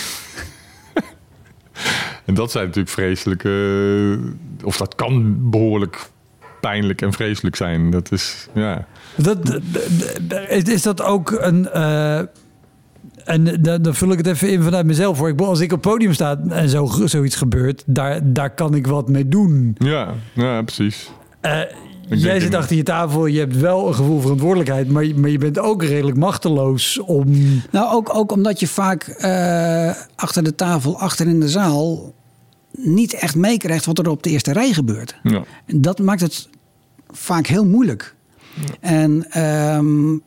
en dat zijn natuurlijk vreselijke... Of dat kan behoorlijk pijnlijk en vreselijk zijn. Dat is, ja... Dat, is- is dat ook een. eh, en dan, dan vul ik het even in vanuit mezelf hoor. Ik bedoel, als ik op het podium sta en zo, zoiets gebeurt, daar, daar kan ik wat mee doen. Ja, ja precies. Eh, jij zit achter je tafel, je hebt wel een gevoel verantwoordelijkheid, maar, je- maar je bent ook redelijk machteloos om. Nou, ook, ook omdat je vaak eh, achter de tafel, achter in de zaal, niet echt meekrijgt wat er op de eerste rij gebeurt. Ja. Dat maakt het vaak heel moeilijk. En ehm,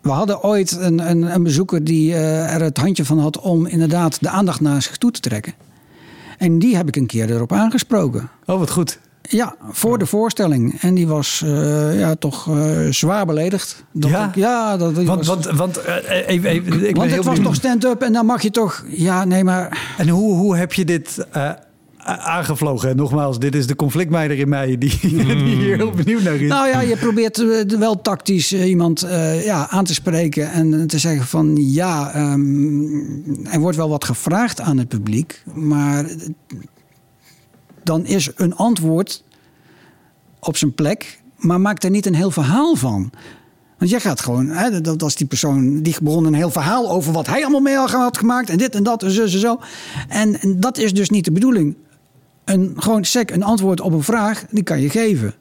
we hadden ooit een, een, een bezoeker die eh, er het handje van had om inderdaad de aandacht naar zich toe te trekken. En die heb ik een keer erop aangesproken. Oh, wat goed. Ja, voor de voorstelling. En die was eh, ja, toch eh, zwaar beledigd. Dat Ja? ik- ja, dat, Want, was, want, want eh, even, even, ik ben want heel het was benieuwd. toch stand-up en dan mag je toch... Ja, nee, maar... En hoe, hoe heb je dit aangevlogen? En nogmaals, dit is de conflictmeider in mij die, die hier heel benieuwd naar is. Nou ja, je probeert wel tactisch iemand ja, aan te spreken en te zeggen van ja, ehm, er wordt wel wat gevraagd aan het publiek, maar dan is een antwoord op zijn plek, maar maak er niet een heel verhaal van. Want jij gaat gewoon, hè, dat was die persoon die begon een heel verhaal over wat hij allemaal mee had gemaakt en dit en dat en zo en zo. En, en dat is dus niet de bedoeling. Een, gewoon sec, een antwoord op een vraag, die kan je geven.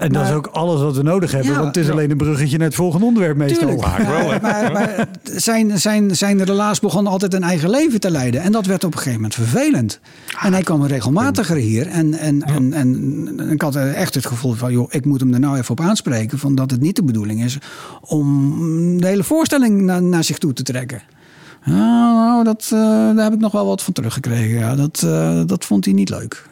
En dat is ook alles wat we nodig hebben, Ja, want het is ja. alleen een bruggetje naar het volgende onderwerp meestal. Tuurlijk. Maar, maar zijn, zijn, zijn relaas begon altijd een eigen leven te leiden. En dat werd op een gegeven moment vervelend. En hij kwam regelmatiger hier. En, en, en, en, en ik had echt het gevoel van... joh, ik moet hem er nou even op aanspreken... Van dat het niet de bedoeling is om de hele voorstelling na- naar zich toe te trekken. Nou, dat, eh, daar heb ik nog wel wat van teruggekregen. Ja, dat, eh, dat vond hij niet leuk.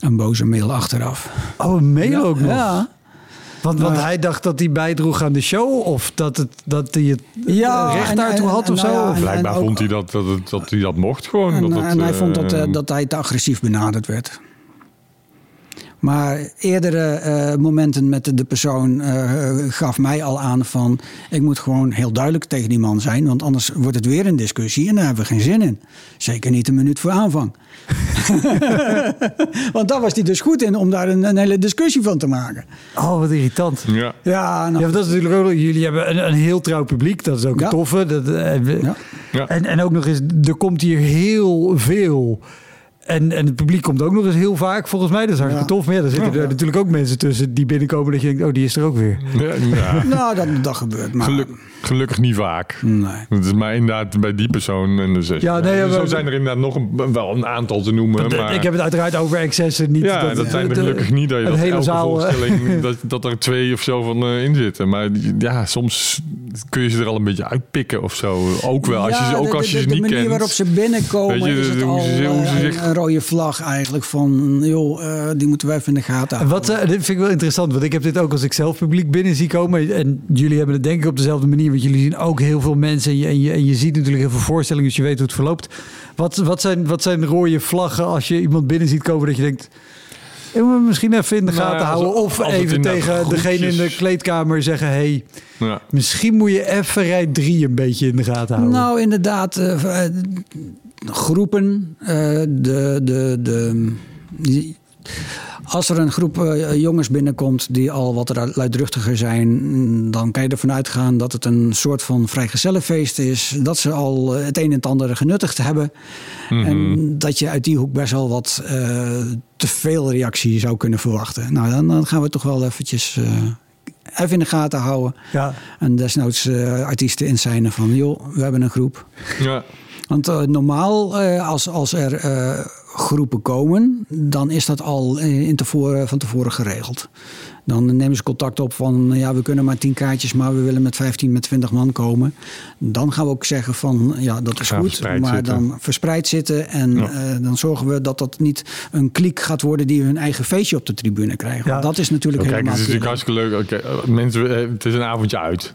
Een boze mail achteraf. Oh, een mail ook nog. Ja. Want, want hij dacht dat hij bijdroeg aan de show of dat, het, dat hij het Ja, recht daartoe had en of nou zo. ja, Of- en- Blijkbaar ook- vond hij dat, dat, het- dat hij dat mocht gewoon. En, dat het, en hij vond dat, eh, eh, dat hij te agressief benaderd werd. Maar eerdere eh, momenten met de, persoon eh, gaf mij al aan van... ik moet gewoon heel duidelijk tegen die man zijn... want anders wordt het weer een discussie en daar hebben we geen zin in. Zeker niet een minuut voor aanvang. want daar was hij dus goed in om daar een, een hele discussie van te maken. Oh, wat irritant. Ja. Ja, Ja, nou, want dat is natuurlijk ook, jullie hebben een, een heel trouw publiek, dat is ook Ja. een toffe. Dat, eh, Ja. Ja. en, en ook nog eens, er komt hier heel veel. En, en het publiek komt ook nog eens heel vaak, volgens mij. Dat is hartstikke Ja. tof. Maar ja, er zitten er natuurlijk ook mensen tussen die binnenkomen dat je denkt, oh, die is er ook weer. Ja, ja. nou dat, dat gebeurt. Maar, Geluk- gelukkig niet vaak. Nee. Het is maar inderdaad bij die persoon. En dus, Ja, nee, zo zijn er inderdaad nog een, wel een aantal te noemen. Maar, Ik heb het uiteraard over excessen. Niet ja, dat, zijn er de- gelukkig niet dat je dat hele elke zaal, eh, voorstelling, dat, dat er twee of zo van eh, in zitten. Maar ja, soms kun je ze er al een beetje uitpikken of zo. Ook wel, als je, ze- ook de- als je de, ze de niet manier kent. waarop ze binnenkomen je, is het de- hoe al ze- hoe ze eh, zich- een, rode vlag eigenlijk van... joh, eh, die moeten we even in de gaten houden. Wat, dit vind ik wel interessant, want ik heb dit ook als ik zelf publiek binnen zie komen. En jullie hebben het denk ik op dezelfde manier, want jullie zien ook heel veel mensen en je, en je, en je ziet natuurlijk heel veel voorstellingen, dus je weet hoe het verloopt. Wat, wat, zijn, wat zijn rode vlaggen als je iemand binnen ziet komen dat je denkt... Ik moet misschien even in de Nou, gaten houden. Of even tegen degene in de kleedkamer zeggen... hey, Ja. misschien moet je even rij 3 een beetje in de gaten houden. Nou, inderdaad, eh, eh, groepen, eh, de, de, de, Als er een groep eh, jongens binnenkomt die al wat luidruchtiger zijn, dan kan je ervan uitgaan dat het een soort van vrijgezellenfeest is. Dat ze al eh, het een en het ander genuttigd hebben. En dat je uit die hoek best wel wat eh, te veel reactie zou kunnen verwachten. Nou, dan, dan gaan we toch wel eventjes eh, even in de gaten houden. Ja. En desnoods eh, artiesten inzijnen van, joh, we hebben een groep. Ja. Want eh, normaal, eh, als, als er eh, groepen komen, dan is dat al in tevoren, van tevoren geregeld. Dan nemen ze contact op van, ja, we kunnen maar 10 kaartjes, maar we willen met 15, met 20 man komen. Dan gaan we ook zeggen van, ja, dat is goed, maar zitten. dan verspreid zitten. En Ja. eh, dan zorgen we dat dat niet een kliek gaat worden die hun eigen feestje op de tribune krijgen. Ja. Want dat is natuurlijk Kijk, het helemaal is natuurlijk hartstikke leuk. Oké, mensen, het is een avondje uit.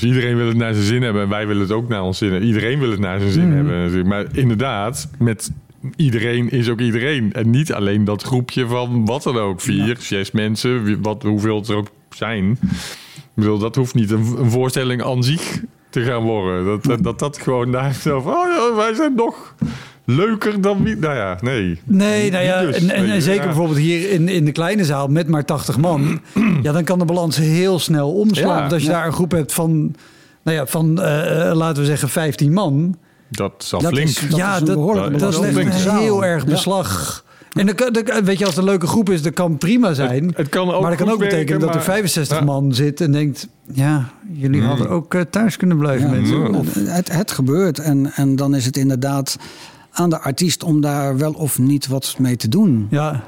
Dus iedereen wil het naar zijn zin hebben. En wij willen het ook naar ons zin hebben. Iedereen wil het naar zijn zin hebben. natuurlijk. Maar inderdaad, met iedereen is ook iedereen. En niet alleen dat groepje van wat dan ook. Vier, zes mensen, wat, hoeveel het er ook zijn. Ik bedoel, dat hoeft niet een, een voorstelling aan zich te gaan worden. Dat dat, dat, dat gewoon daar zo van... Oh ja, wij zijn nog leuker dan wie... Nou ja, nee. Nee, nou ja, Dus, en, zeker ja. bijvoorbeeld hier in, in de kleine zaal met maar 80 man. ja, dan kan de balans heel snel omslaan. Ja. Want als je Ja. daar een groep hebt van, nou ja, van eh, laten we zeggen 15 man. Dat is al Dat flink. is- dat ja, een dat, dat, is flink. heel erg Ja. beslag. En weet je, als het een leuke groep is, dat kan prima zijn. Het kan ook maar dat kan ook betekenen werken, dat er maar- 65 Ja. man zit en denkt... Ja, jullie hadden ook eh, thuis kunnen blijven, Ja, mensen. Het, het gebeurt en, en dan is het inderdaad aan de artiest om daar wel of niet wat mee te doen. ja,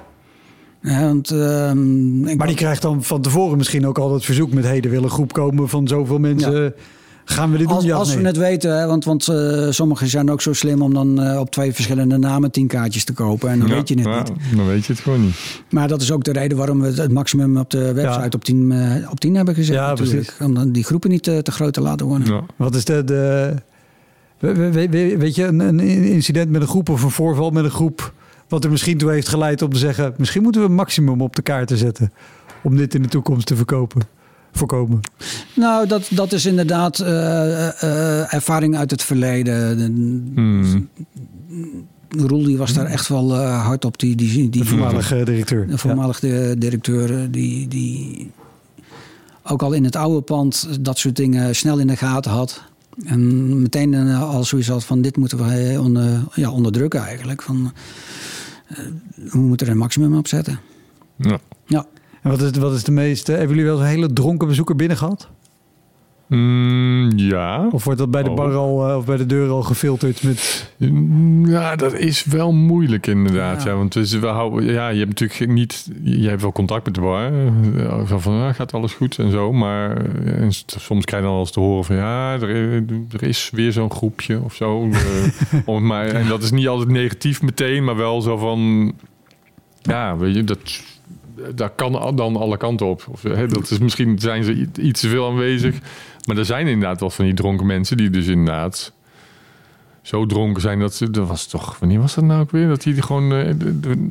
Ja, want, ehm, maar die krijgt dan van tevoren misschien ook al het verzoek met... hey, er wil een groep komen van zoveel mensen. Gaan we dit doen? als, Ja als we het weten, hè, want, want eh, sommigen zijn ook zo slim om dan eh, op twee verschillende namen tien kaartjes te kopen. En dan Ja, weet je het ja, niet. Dan weet je het gewoon niet. Maar dat is ook de reden waarom we het, het maximum op de website Ja. op, 10, eh, op 10 hebben gezet. Ja, natuurlijk. precies. Om dan die groepen niet te groot te laten worden. Ja. Wat is de, de we- we- we- we- weet je, een, een incident met een groep of een voorval met een groep, wat er misschien toe heeft geleid om te zeggen, misschien moeten we een maximum op de kaarten zetten om dit in de toekomst te verkopen, voorkomen. Nou, dat, dat is inderdaad eh, eh, ervaring uit het verleden. De- Hmm. Roel die was daar echt wel eh, hard op. Die, die, die, De voormalige directeur. De voormalige directeur, eh, die, die ook al in het oude pand dat soort dingen snel in de gaten had. En meteen eh, al zoiets had van dit moeten we eh, onder, ja, onderdrukken eigenlijk. Van, eh, we moeten er een maximum op zetten. Ja. Ja. En wat is, wat is de meeste? Hebben jullie wel eens een hele dronken bezoeker binnen gehad? Mm, ja. Of wordt dat bij de Oh. bar al eh, of bij de deur al gefilterd met? Mm, Ja, dat is wel moeilijk inderdaad. Ja. Ja. want dus we houden, ja, je hebt natuurlijk niet... Je hebt wel contact met de bar. eh, Zo van, ah, gaat alles goed en zo. Maar eh, en soms krijg je dan wel eens te horen van... Ja, er, er is weer zo'n groepje of zo. om maar, en dat is niet altijd negatief meteen, maar wel zo van... Ja, weet je, dat... Daar kan dan alle kanten op. Of, hè, dat is, misschien zijn ze iets te veel aanwezig. Maar er zijn inderdaad wel van die dronken mensen... die dus inderdaad zo dronken zijn dat ze. Dat was toch. Wanneer was dat nou ook weer? Dat hij gewoon de- de-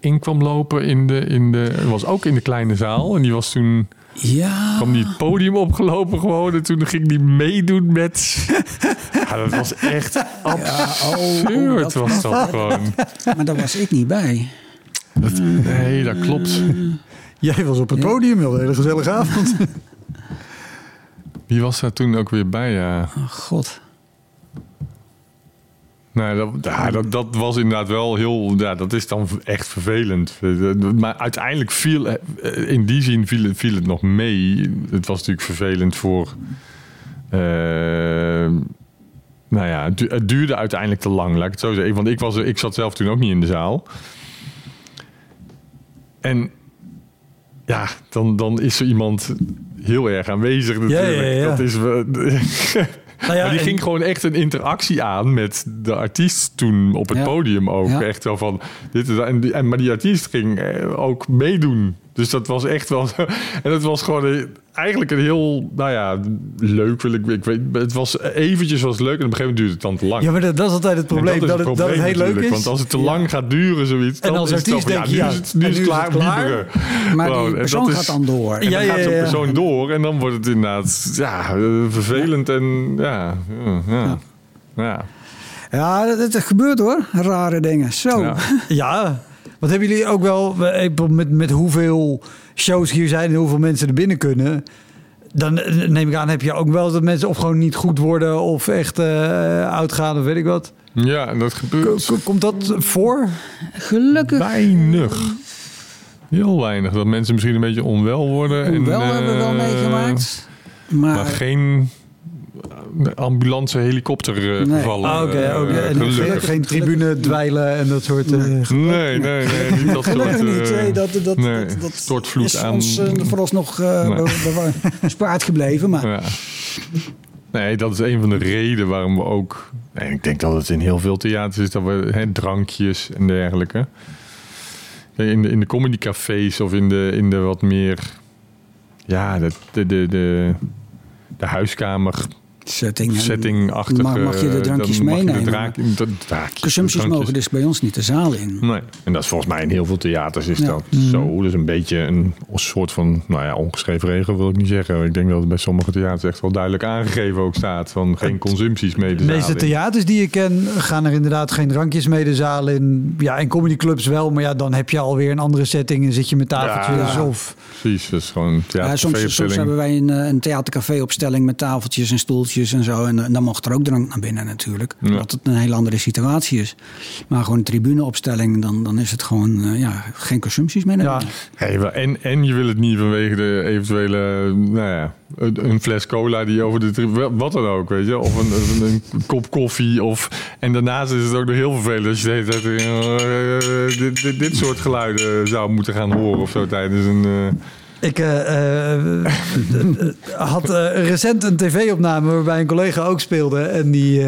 erin kwam lopen in de. In de was ook in de kleine zaal. En die was toen. Ja. kwam die het podium opgelopen gewoon. En toen ging die meedoen met. ja, dat was echt absurd. oh, dat- was dat gewoon. Maar daar was ik niet bij. Dat, nee, dat klopt. Jij was op het podium, een hele gezellige avond. Wie was daar toen ook weer bij? Ja. Oh, God. Nou, dat, ja, dat, dat was inderdaad wel heel. Ja, dat is dan echt vervelend. Maar uiteindelijk viel. eh, In die zin viel, het- viel het nog mee. Het was natuurlijk vervelend voor. eh, nou ja, het, du- het duurde uiteindelijk te lang, laat ik het zo zeggen. Want ik, was, ik zat zelf toen ook niet in de zaal. En ja, dan, dan is er iemand heel erg aanwezig natuurlijk. ja, ja. Dat is, Nou ja, maar die en- ging gewoon echt een interactie aan met de artiest toen op het Ja. podium ook. Ja. Echt zo van dit is en, die, en maar die artiest ging eh, ook meedoen. Dus dat was echt wel. En het was gewoon een- eigenlijk een heel, nou ja, leuk wil ik. ik weet, het was eventjes was het leuk en op een gegeven moment duurde het dan te lang. Ja, maar dat, dat is altijd het probleem. Dat, is het, dat probleem het heel leuk is. Want als het te lang gaat duren, zoiets. En dan als is het artiest denk je, nu ja, is het, nu is nu het is klaar. het klaar. bieberen. Maar Gewoon, die persoon dat gaat is- dan door. En Ja, dan gaat zo'n persoon door en dan wordt het inderdaad ja, vervelend en ja, ja, ja. ja. Dat gebeurt hoor. Rare dingen. Zo. Ja. Ja, Wat hebben jullie ook wel eh, met, met hoeveel shows hier zijn en hoeveel mensen er binnen kunnen? Dan eh, neem ik aan, heb je ook wel dat mensen of gewoon niet goed worden of echt uh, oud gaan of weet ik wat. Ja, dat gebeurt. K- komt dat voor? Gelukkig. Weinig. Heel weinig. Dat mensen misschien een beetje onwel worden. Onwel en, hebben we wel uh, meegemaakt. Maar, maar geen ambulance helikopter uh, Nee. gevallen. Ah, Oké, uh, oké. En gelukkig. geen, geen tribune dwijlen en dat soort... eh, Nee, nee, nee. Niet dat soort... Niet. eh, nee, dat, dat, nee, dat, dat stortvloed is aan- ons uh, vooralsnog uh, Nee. bespaard gebleven. Maar Ja. Nee, dat is een van de redenen waarom we ook... En ik denk dat het in heel veel theaters is dat we hè, drankjes en dergelijke. In de, in de comedycafés of in de, in de wat meer... Ja, de, de, de, de, de huiskamer setting. setting-achtige... Mag, mag je de drankjes je de meenemen? draak- de draakjes, Consumpties de drankjes. mogen dus bij ons niet de zaal in. Nee, en dat is volgens mij in heel veel theaters is Ja. dat zo. Dus een beetje een soort van, nou ja, ongeschreven regel wil ik niet zeggen. Ik denk dat het bij sommige theaters echt wel duidelijk aangegeven ook staat. Van geen consumpties mee de De meeste theaters die ik ken gaan er inderdaad geen drankjes mee de zaal in. Ja, en comedyclubs wel, maar ja, dan heb je alweer een andere setting en zit je met tafeltjes Ja. of... Precies, dat is gewoon Ja, soms, soms hebben wij een, eh, een theatercafé-opstelling met tafeltjes en stoeltjes en zo. En, eh, dan mocht er ook drank naar binnen natuurlijk. Ja. Omdat het een hele andere situatie is. Maar gewoon een tribuneopstelling, dan, dan is het gewoon eh, ja, geen consumpties meer. Ja, en, en je wil het niet vanwege de eventuele, nou ja, een, fles cola die over de tri- wat dan ook, weet je, of een, een, een kop koffie of en daarnaast is het ook nog heel vervelend als je de hele tijd eh, dit, dit, dit soort geluiden zou moeten gaan horen of zo tijdens een. eh, Ik eh, eh, had eh, recent een tv-opname waarbij een collega ook speelde. En die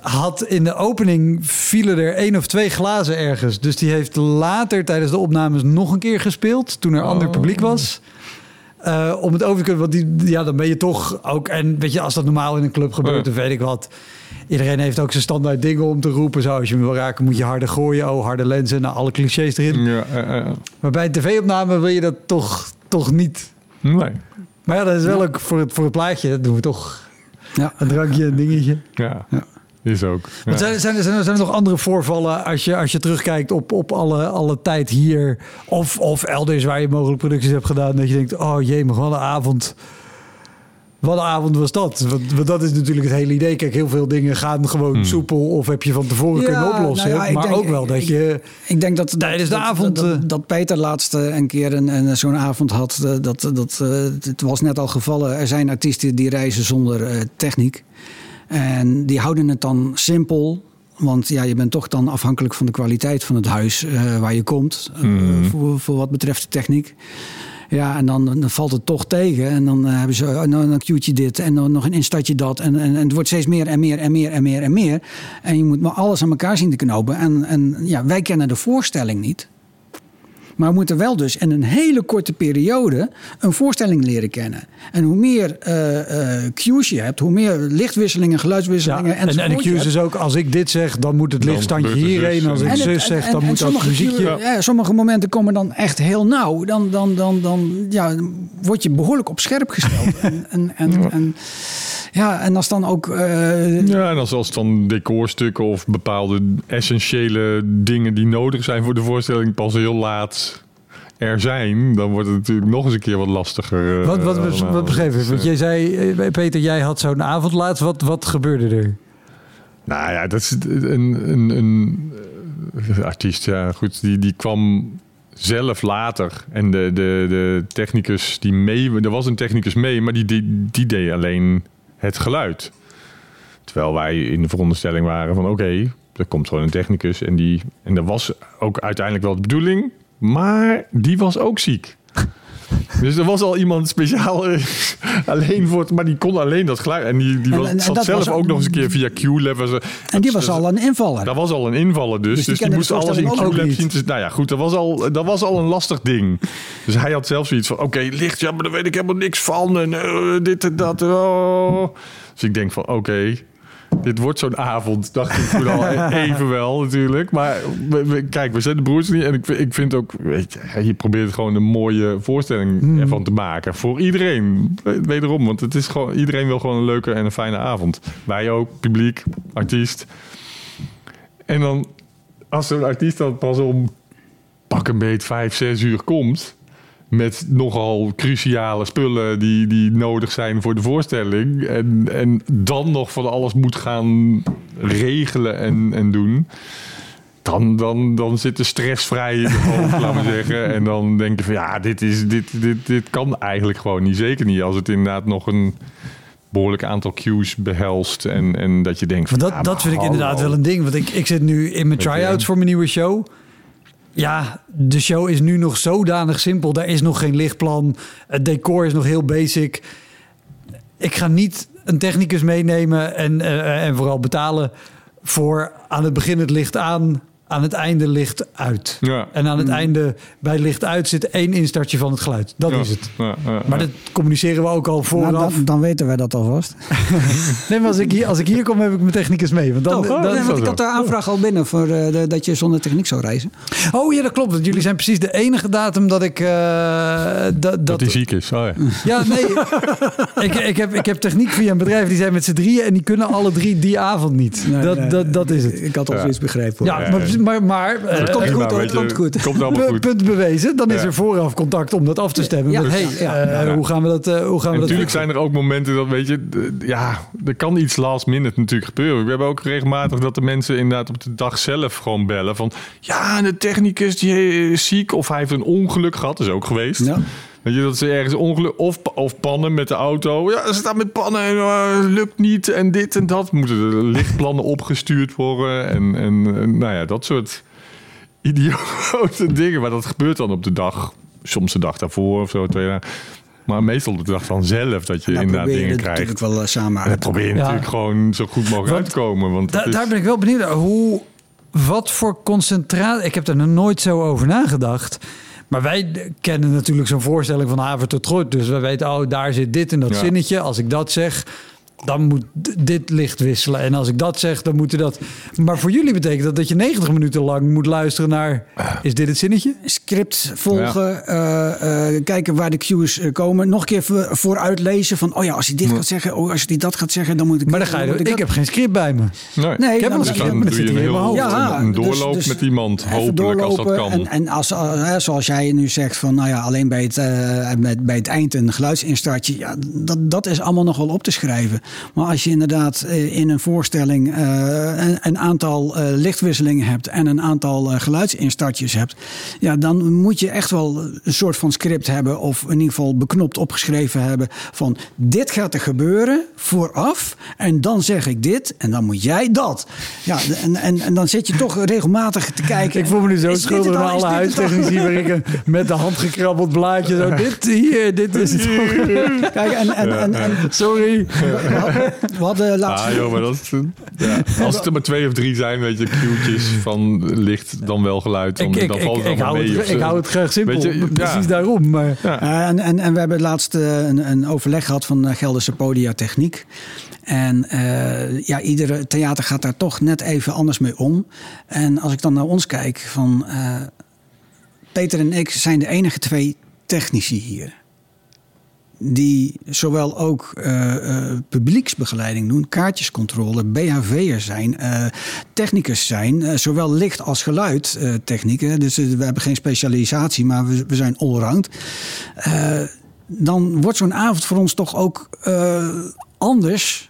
had in de opening vielen er één of twee glazen ergens. Dus die heeft later tijdens de opnames nog een keer gespeeld. Toen er ander publiek was. Eh, om het over te kunnen, want die, ja, dan ben je toch ook... En weet je, als dat normaal in een club gebeurt, Ja. dan weet ik wat. Iedereen heeft ook zijn standaard dingen om te roepen. Zo, als je hem wil raken, moet je harder gooien. Oh, harde lenzen. Nou, alle clichés erin. ja, Maar bij een tv-opname wil je dat toch, toch niet. nee. Maar ja, dat is wel ook voor het, voor het plaatje. Dat doen we toch Ja. een drankje, een dingetje. Ja, Ja. Is ook. Ja. Zijn, zijn, er- zijn, er, zijn er nog andere voorvallen als je, als je terugkijkt op, op alle, alle tijd hier? Of, of elders waar je mogelijk producties hebt gedaan. Dat je denkt, oh jee, maar wat een avond. Wat een avond was dat? Want, want dat is natuurlijk het hele idee. Kijk, heel veel dingen gaan gewoon soepel. Of heb je van tevoren Ja, kunnen oplossen. nou ja, ik maar denk- ook wel dat ik- je... Ik denk dat, dat, Tijdens de dat- avond, Dat, eh. dat, dat Peter laatst eh, een keer een, een, zo'n avond had. eh, Dat, dat, het was net al gevallen. Er zijn artiesten die reizen zonder eh, techniek. En die houden het dan simpel. Want ja, je bent toch dan afhankelijk van de kwaliteit van het huis eh, waar je komt. eh, voor, voor wat betreft de techniek. Ja, en dan, dan valt het toch tegen. En dan eh, hebben ze, oh, nou, dan cue je dit en dan nog een instartje dat. En, en, en het wordt steeds meer en meer en meer en meer en meer. En je moet maar alles aan elkaar zien te knopen. En, en ja, wij kennen de voorstelling niet. Maar we moeten wel dus in een hele korte periode een voorstelling leren kennen. En hoe meer eh, eh, cues je hebt, hoe meer lichtwisselingen, Ja, geluidswisselingen en, en de cues is ook, als ik dit zeg, dan moet het lichtstandje er hierheen. zus. Als ik het- zus zeg, dan moet dat muziekje... ja, sommige momenten komen dan echt heel nauw. Dan, dan, dan, dan ja, word je behoorlijk op scherp gesteld. en, en, en, en, ja, en als dan ook... eh, Ja, en als, als dan decorstukken of bepaalde essentiële dingen die nodig zijn voor de voorstelling pas heel laat er zijn, dan wordt het natuurlijk nog eens een keer wat lastiger. eh, Wat, wat, wat? Dus, Want jij zei, eh, Peter, jij had zo'n avond laatst. Wat, wat gebeurde er? Nou ja, dat is een, een, een artiest, ja goed, die, die kwam zelf later. En de, de, de technicus die mee, er was een technicus mee, maar die, die, die deed alleen het geluid. Terwijl wij in de veronderstelling waren van oké, er komt gewoon een technicus. En, die, en dat was ook uiteindelijk wel de bedoeling, maar die was ook ziek. Dus er was al iemand speciaal eh, alleen voor het, maar die kon alleen dat geluid. En die, die was, en- en zat zelf was ook- ook nog eens een keer via Q-Lab. en die was al een invaller. dat was al een invaller dus. Dus Dus die de moest alles in Q-Lab zien. te- nou ja, goed, dat was, al, dat was al een lastig ding. Dus hij had zelf zoiets van... Oké, licht, ja, maar daar weet ik helemaal niks van. En eh, dit en dat. oh. Dus ik denk van, oké... dit wordt zo'n avond, dacht ik toen al even wel natuurlijk. Maar we- we- kijk, we zijn de broers niet. En ik, vind- ik vind ook, weet je, je probeert gewoon een mooie voorstelling ervan te maken. Voor iedereen. Wederom, want het is gewoon, iedereen wil gewoon een leuke en een fijne avond. Wij ook, publiek, artiest. En dan als zo'n artiest dan pas om pak een beet vijf, zes uur komt... met nogal cruciale spullen die, die nodig zijn voor de voorstelling... en, en dan nog van alles moet gaan regelen en, en doen... Dan, dan, dan zit de stress vrij in je hoofd, laat maar zeggen. En dan denk je van ja, dit, is, dit, dit, dit kan eigenlijk gewoon niet. Zeker niet als het inderdaad nog een behoorlijk aantal cues behelst. En, en dat je denkt van... Dat, ja, dat vind ik inderdaad wel een ding. Want ik, ik zit nu in mijn try-outs voor mijn nieuwe show. Ja, de show is nu nog zodanig simpel. Daar is nog geen lichtplan. Het decor is nog heel basic. Ik ga niet een technicus meenemen en, eh, en vooral betalen voor aan het begin het licht aan, aan het einde licht uit. Ja. En aan het einde bij licht uit zit één instartje van het geluid. Dat Ja, is het. ja, ja, Maar ja. dat communiceren we ook al Nou, vooraf. dan, dan weten wij dat alvast. Nee, maar als ik, hier, als ik hier kom, heb ik mijn technicus mee. Want dan, Toch? dan- Nee, want ik had de aanvraag al binnen voor eh, de- dat je zonder techniek zou reizen. Oh ja, dat klopt. Want jullie zijn precies de enige datum dat ik... eh, dat, Dat dat, hij ziek is. Oh, ja. ja, nee. ik, ik, heb, ik heb techniek via een bedrijf. Die zijn met z'n drieën en die kunnen alle drie die avond niet. dat, dat, dat is het. Ik had al Ja. zoiets begrepen. Ja, maar, maar, maar eh, Het komt goed Nou, hoor, het komt goed. Komt allemaal pu- goed. punt bewezen. Dan is Ja. er vooraf contact om dat af te stemmen. Ja, hey, ja, eh, ja. hoe gaan we dat, eh, hoe gaan we dat natuurlijk zijn er ook momenten dat, weet je, ja, er kan iets last minute natuurlijk gebeuren. We hebben ook regelmatig dat de mensen inderdaad op de dag zelf gewoon bellen van, ja, de technicus die is ziek of hij heeft een ongeluk gehad, is ook geweest. Ja. Weet je, dat ze ergens ongeluk of, of pannen met de auto. Ja, ze staan met pannen en eh, lukt niet en dit en dat. Moeten de lichtplannen opgestuurd worden en, en, en, nou ja, dat soort idiote dingen. Maar dat gebeurt dan op de dag, soms de dag daarvoor of zo, twee dagen. Maar meestal op de dag van zelf dat je Daar inderdaad probeer je dingen krijgt. natuurlijk wel eh, samen En dan uit. probeer je Ja. natuurlijk gewoon zo goed mogelijk Want uit te komen. Want Da- het is- daar ben ik wel benieuwd naar. Hoe, wat voor concentratie... Ik heb er nog nooit zo over nagedacht. Maar wij kennen natuurlijk zo'n voorstelling van haver tot groot. Dus we weten, oh, daar zit dit in dat Ja. zinnetje. Als ik dat zeg, dan moet dit licht wisselen. En als ik dat zeg, dan moet dat... Maar voor jullie betekent dat dat je 90 minuten lang moet luisteren naar... Is dit het zinnetje? Script volgen, eh, eh, kijken waar de cues eh, komen. Nog een keer voor- vooruit lezen van, oh ja, als hij dit gaat zeggen, oh, als hij dat gaat zeggen, dan moet ik... Maar dan ga je... moet Ik heb geen script bij me. nee. Nee, Ik heb wel dan- een Dus script, dan doe je een heel. Ja, een dus- doorloop dus met iemand, hopelijk als dat doorlopen. kan. En, en als, hè, zoals jij nu zegt, van, nou ja, alleen bij het, met, bij het eind een geluidsinstartje, ja, dat, dat is allemaal nog wel op te schrijven. Maar als je inderdaad eh, in een voorstelling eh, een, een aantal eh, lichtwisselingen hebt en een aantal eh, geluidsinstartjes hebt, ja, dan moet je echt wel een soort van script hebben, of in ieder geval beknopt opgeschreven hebben van dit gaat er gebeuren vooraf en dan zeg ik dit en dan moet jij dat. Ja, en, en, en dan zit je toch regelmatig te kijken. Ik voel me nu zo schuldig naar alle huistechnici... waar ik een met de hand gekrabbeld blaadje zo... Dit hier, dit is het. Kijk, en, en, en, en Sorry. we hadden- laatst... Ah joh, maar dat is, ja. Als het er maar twee of drie zijn, weet je, cue'tjes van licht dan wel geluid, dan, Ik, ik, dan ik, valt het ik, hou mee. het, ik hou het graag simpel. Ja. Precies daarom. Maar Ja. Uh, en, en, en we hebben laatst uh, een, een, overleg gehad van uh, Gelderse Podia Techniek. En uh, ja, iedere theater gaat daar toch net even anders mee om. En als ik dan naar ons kijk, van uh, Peter en ik zijn de enige twee technici hier. Die zowel ook uh, publieksbegeleiding doen, kaartjescontrole, BHV'er zijn, technicus zijn, zowel licht als geluidtechnieken. dus we hebben geen specialisatie, maar we, we zijn allround. dan wordt zo'n avond voor ons toch ook anders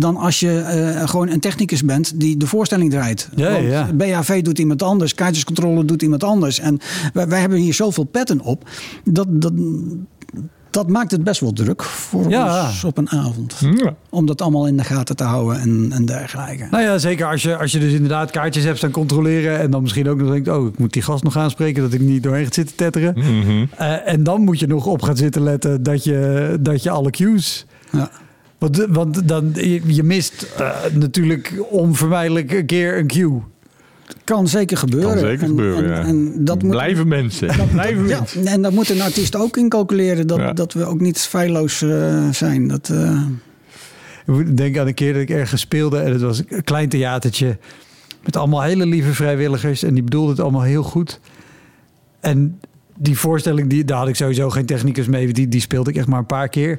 dan als je uh, gewoon een technicus bent die de voorstelling draait. Ja, Want ja. BHV doet iemand anders, kaartjescontrole doet iemand anders. En wij, wij hebben hier zoveel petten op. Dat, dat, dat maakt het best wel druk voor Ja. ons op een avond. Ja. Om dat allemaal in de gaten te houden en, en dergelijke. nou ja, zeker als je, als je dus inderdaad kaartjes hebt staan controleren... en dan misschien ook nog denkt... oh, ik moet die gast nog aanspreken... dat ik niet doorheen ga zitten tetteren. Mhm. Uh, en dan moet je nog op gaan zitten letten... dat je, dat je alle cues... Ja. Want, want dan, je, je mist uh, natuurlijk onvermijdelijk een keer een cue. Kan zeker gebeuren. Kan zeker en, gebeuren, en, ja. en dat moet, Blijven mensen. Blijven ja, mensen. en dat moet een artiest ook incalculeren. Dat, Ja. dat we ook niet feilloos uh, zijn. Dat, uh... Ik denk aan een keer dat ik ergens speelde en het was een klein theatertje met allemaal hele lieve vrijwilligers en die bedoelden het allemaal heel goed. En die voorstelling, die, daar had ik sowieso geen technicus mee, die, die speelde ik echt maar een paar keer.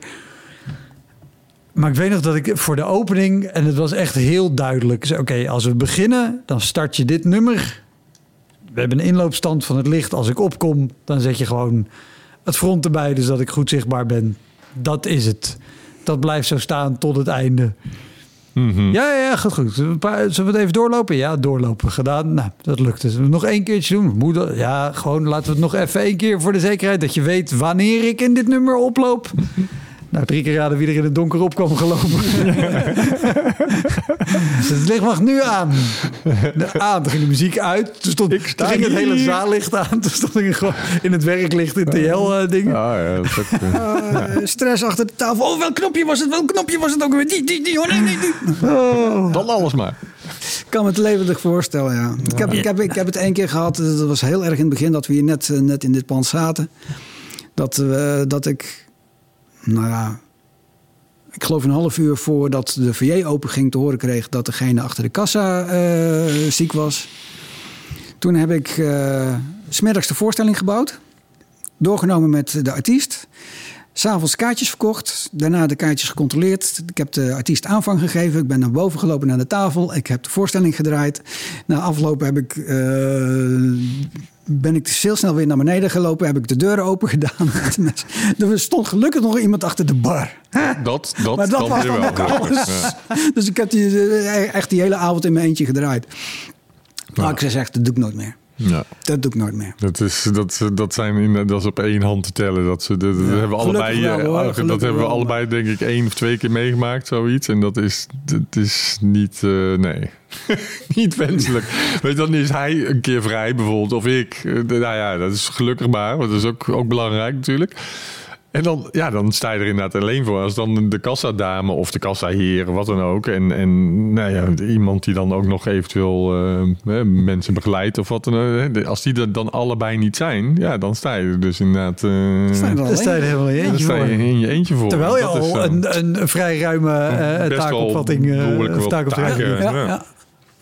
Maar ik weet nog dat ik voor de opening, en het was echt heel duidelijk. Oké, als we beginnen, dan start je dit nummer. We hebben een inloopstand van het licht. Als ik opkom, dan zet je gewoon het front erbij, dus dat ik goed zichtbaar ben. Dat is het. Dat blijft zo staan tot het einde. Mhm. Ja, ja, ja, gaat goed. Zullen we het even doorlopen? Ja, doorlopen. Gedaan. Nou, dat lukt. Dus nog één keertje doen. Moeder, ja, gewoon laten we het nog even één keer voor de zekerheid. Dat je weet wanneer ik in dit nummer oploop. Nou, drie keer raden wie er in het donker op kwam gelopen. dus het licht mag nu aan. De, aan, toen ging de muziek uit. Toen, stond, toen ging het hele zaallicht aan. Toen stond ik gewoon in het werklicht in TL-dingen. Ah, ja, dat is ook, eh, Eh, stress achter de tafel. Oh, welk knopje was het? Welk knopje was het ook weer? Die, die, die. Oh, nee, nee, die. Dan alles maar. Ik kan me het levendig voorstellen, ja. Ik heb, ik, heb, ik heb het één keer gehad. Dat was heel erg in het begin dat we hier net, eh, net in dit pand zaten. Dat, we dat ik, nou ja, ik geloof een half uur voordat de VJ open ging te horen kreeg dat degene achter de kassa eh, ziek was. Toen heb ik 's smiddags de voorstelling gebouwd. Doorgenomen met de artiest. S'avonds kaartjes verkocht. Daarna de kaartjes gecontroleerd. Ik heb de artiest aanvang gegeven. Ik ben naar boven gelopen naar de tafel. Ik heb de voorstelling gedraaid. Na afloop heb ik, eh, ben ik heel snel weer naar beneden gelopen. Heb ik de deuren open gedaan. er stond gelukkig nog iemand achter de bar. Dat, dat, Maar dat was dan wel. ook alles. Dus ik heb die, eh, echt die hele avond in mijn eentje gedraaid. Maar ik zeg echt, dat doe ik nooit meer. Ja. Dat doe ik nooit meer. Dat is, dat, dat, zijn in, dat is op één hand te tellen. Dat, ze, dat, dat hebben we allebei, Gelukkig wel, eh, hoor. dat hebben we wel. allebei denk ik één of twee keer meegemaakt, zoiets. En dat is, dat is niet, eh, nee, niet wenselijk. Weet je, dan is hij een keer vrij bijvoorbeeld, of ik. Eh, nou ja, dat is gelukkig maar, want dat is ook, ook belangrijk natuurlijk. En dan, ja, dan sta je er inderdaad alleen voor. Als dan de kassadame of de kassaheer, wat dan ook. En, en nou ja, iemand die dan ook nog eventueel eh, hè, mensen begeleidt of wat dan ook. Als die er dan allebei niet zijn, ja, dan sta je er dus inderdaad... eh, Sta je er Daar sta je er helemaal in je dan eentje sta je voor. in je eentje voor. Terwijl je Dat al zo. een, een, een vrij ruime eh, Best wel taakopvatting eh, behoorlijk of wat taakopvatting. Ja, Ja. ja.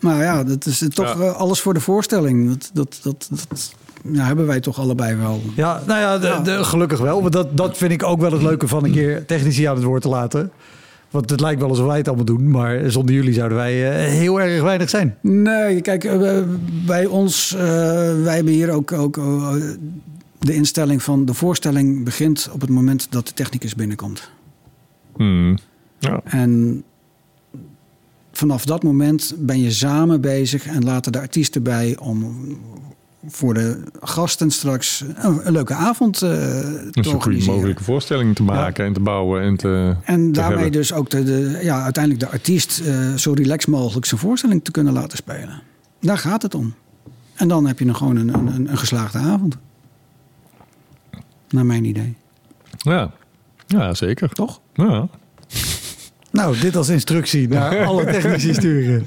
Maar ja, dat is toch Ja. eh, alles voor de voorstelling. Dat, dat, dat, dat ja, hebben wij toch allebei wel. Ja, nou ja, de, Ja. de- gelukkig wel. Want dat, dat vind ik ook wel het leuke van een keer technici aan het woord te laten. Want het lijkt wel alsof wij het allemaal doen. Maar zonder jullie zouden wij eh, heel erg weinig zijn. Nee, kijk, eh, bij ons, eh, wij hebben hier ook, ook eh, de instelling van de voorstelling begint op het moment dat de technicus binnenkomt. Hmm. Ja. En vanaf dat moment ben je samen bezig en laten de artiesten bij om voor de gasten straks een, een leuke avond eh, Een te zo goed organiseren. mogelijke voorstelling te maken en te bouwen en te... En te daarmee hebben. dus ook de, de, ja, uiteindelijk de artiest eh, zo relaxed mogelijk zijn voorstelling te kunnen laten spelen. Daar gaat het om. En dan heb je nog gewoon een, een, een geslaagde avond. Naar mijn idee. Ja, ja zeker. Toch? Ja. Nou, dit als instructie naar alle technici sturen.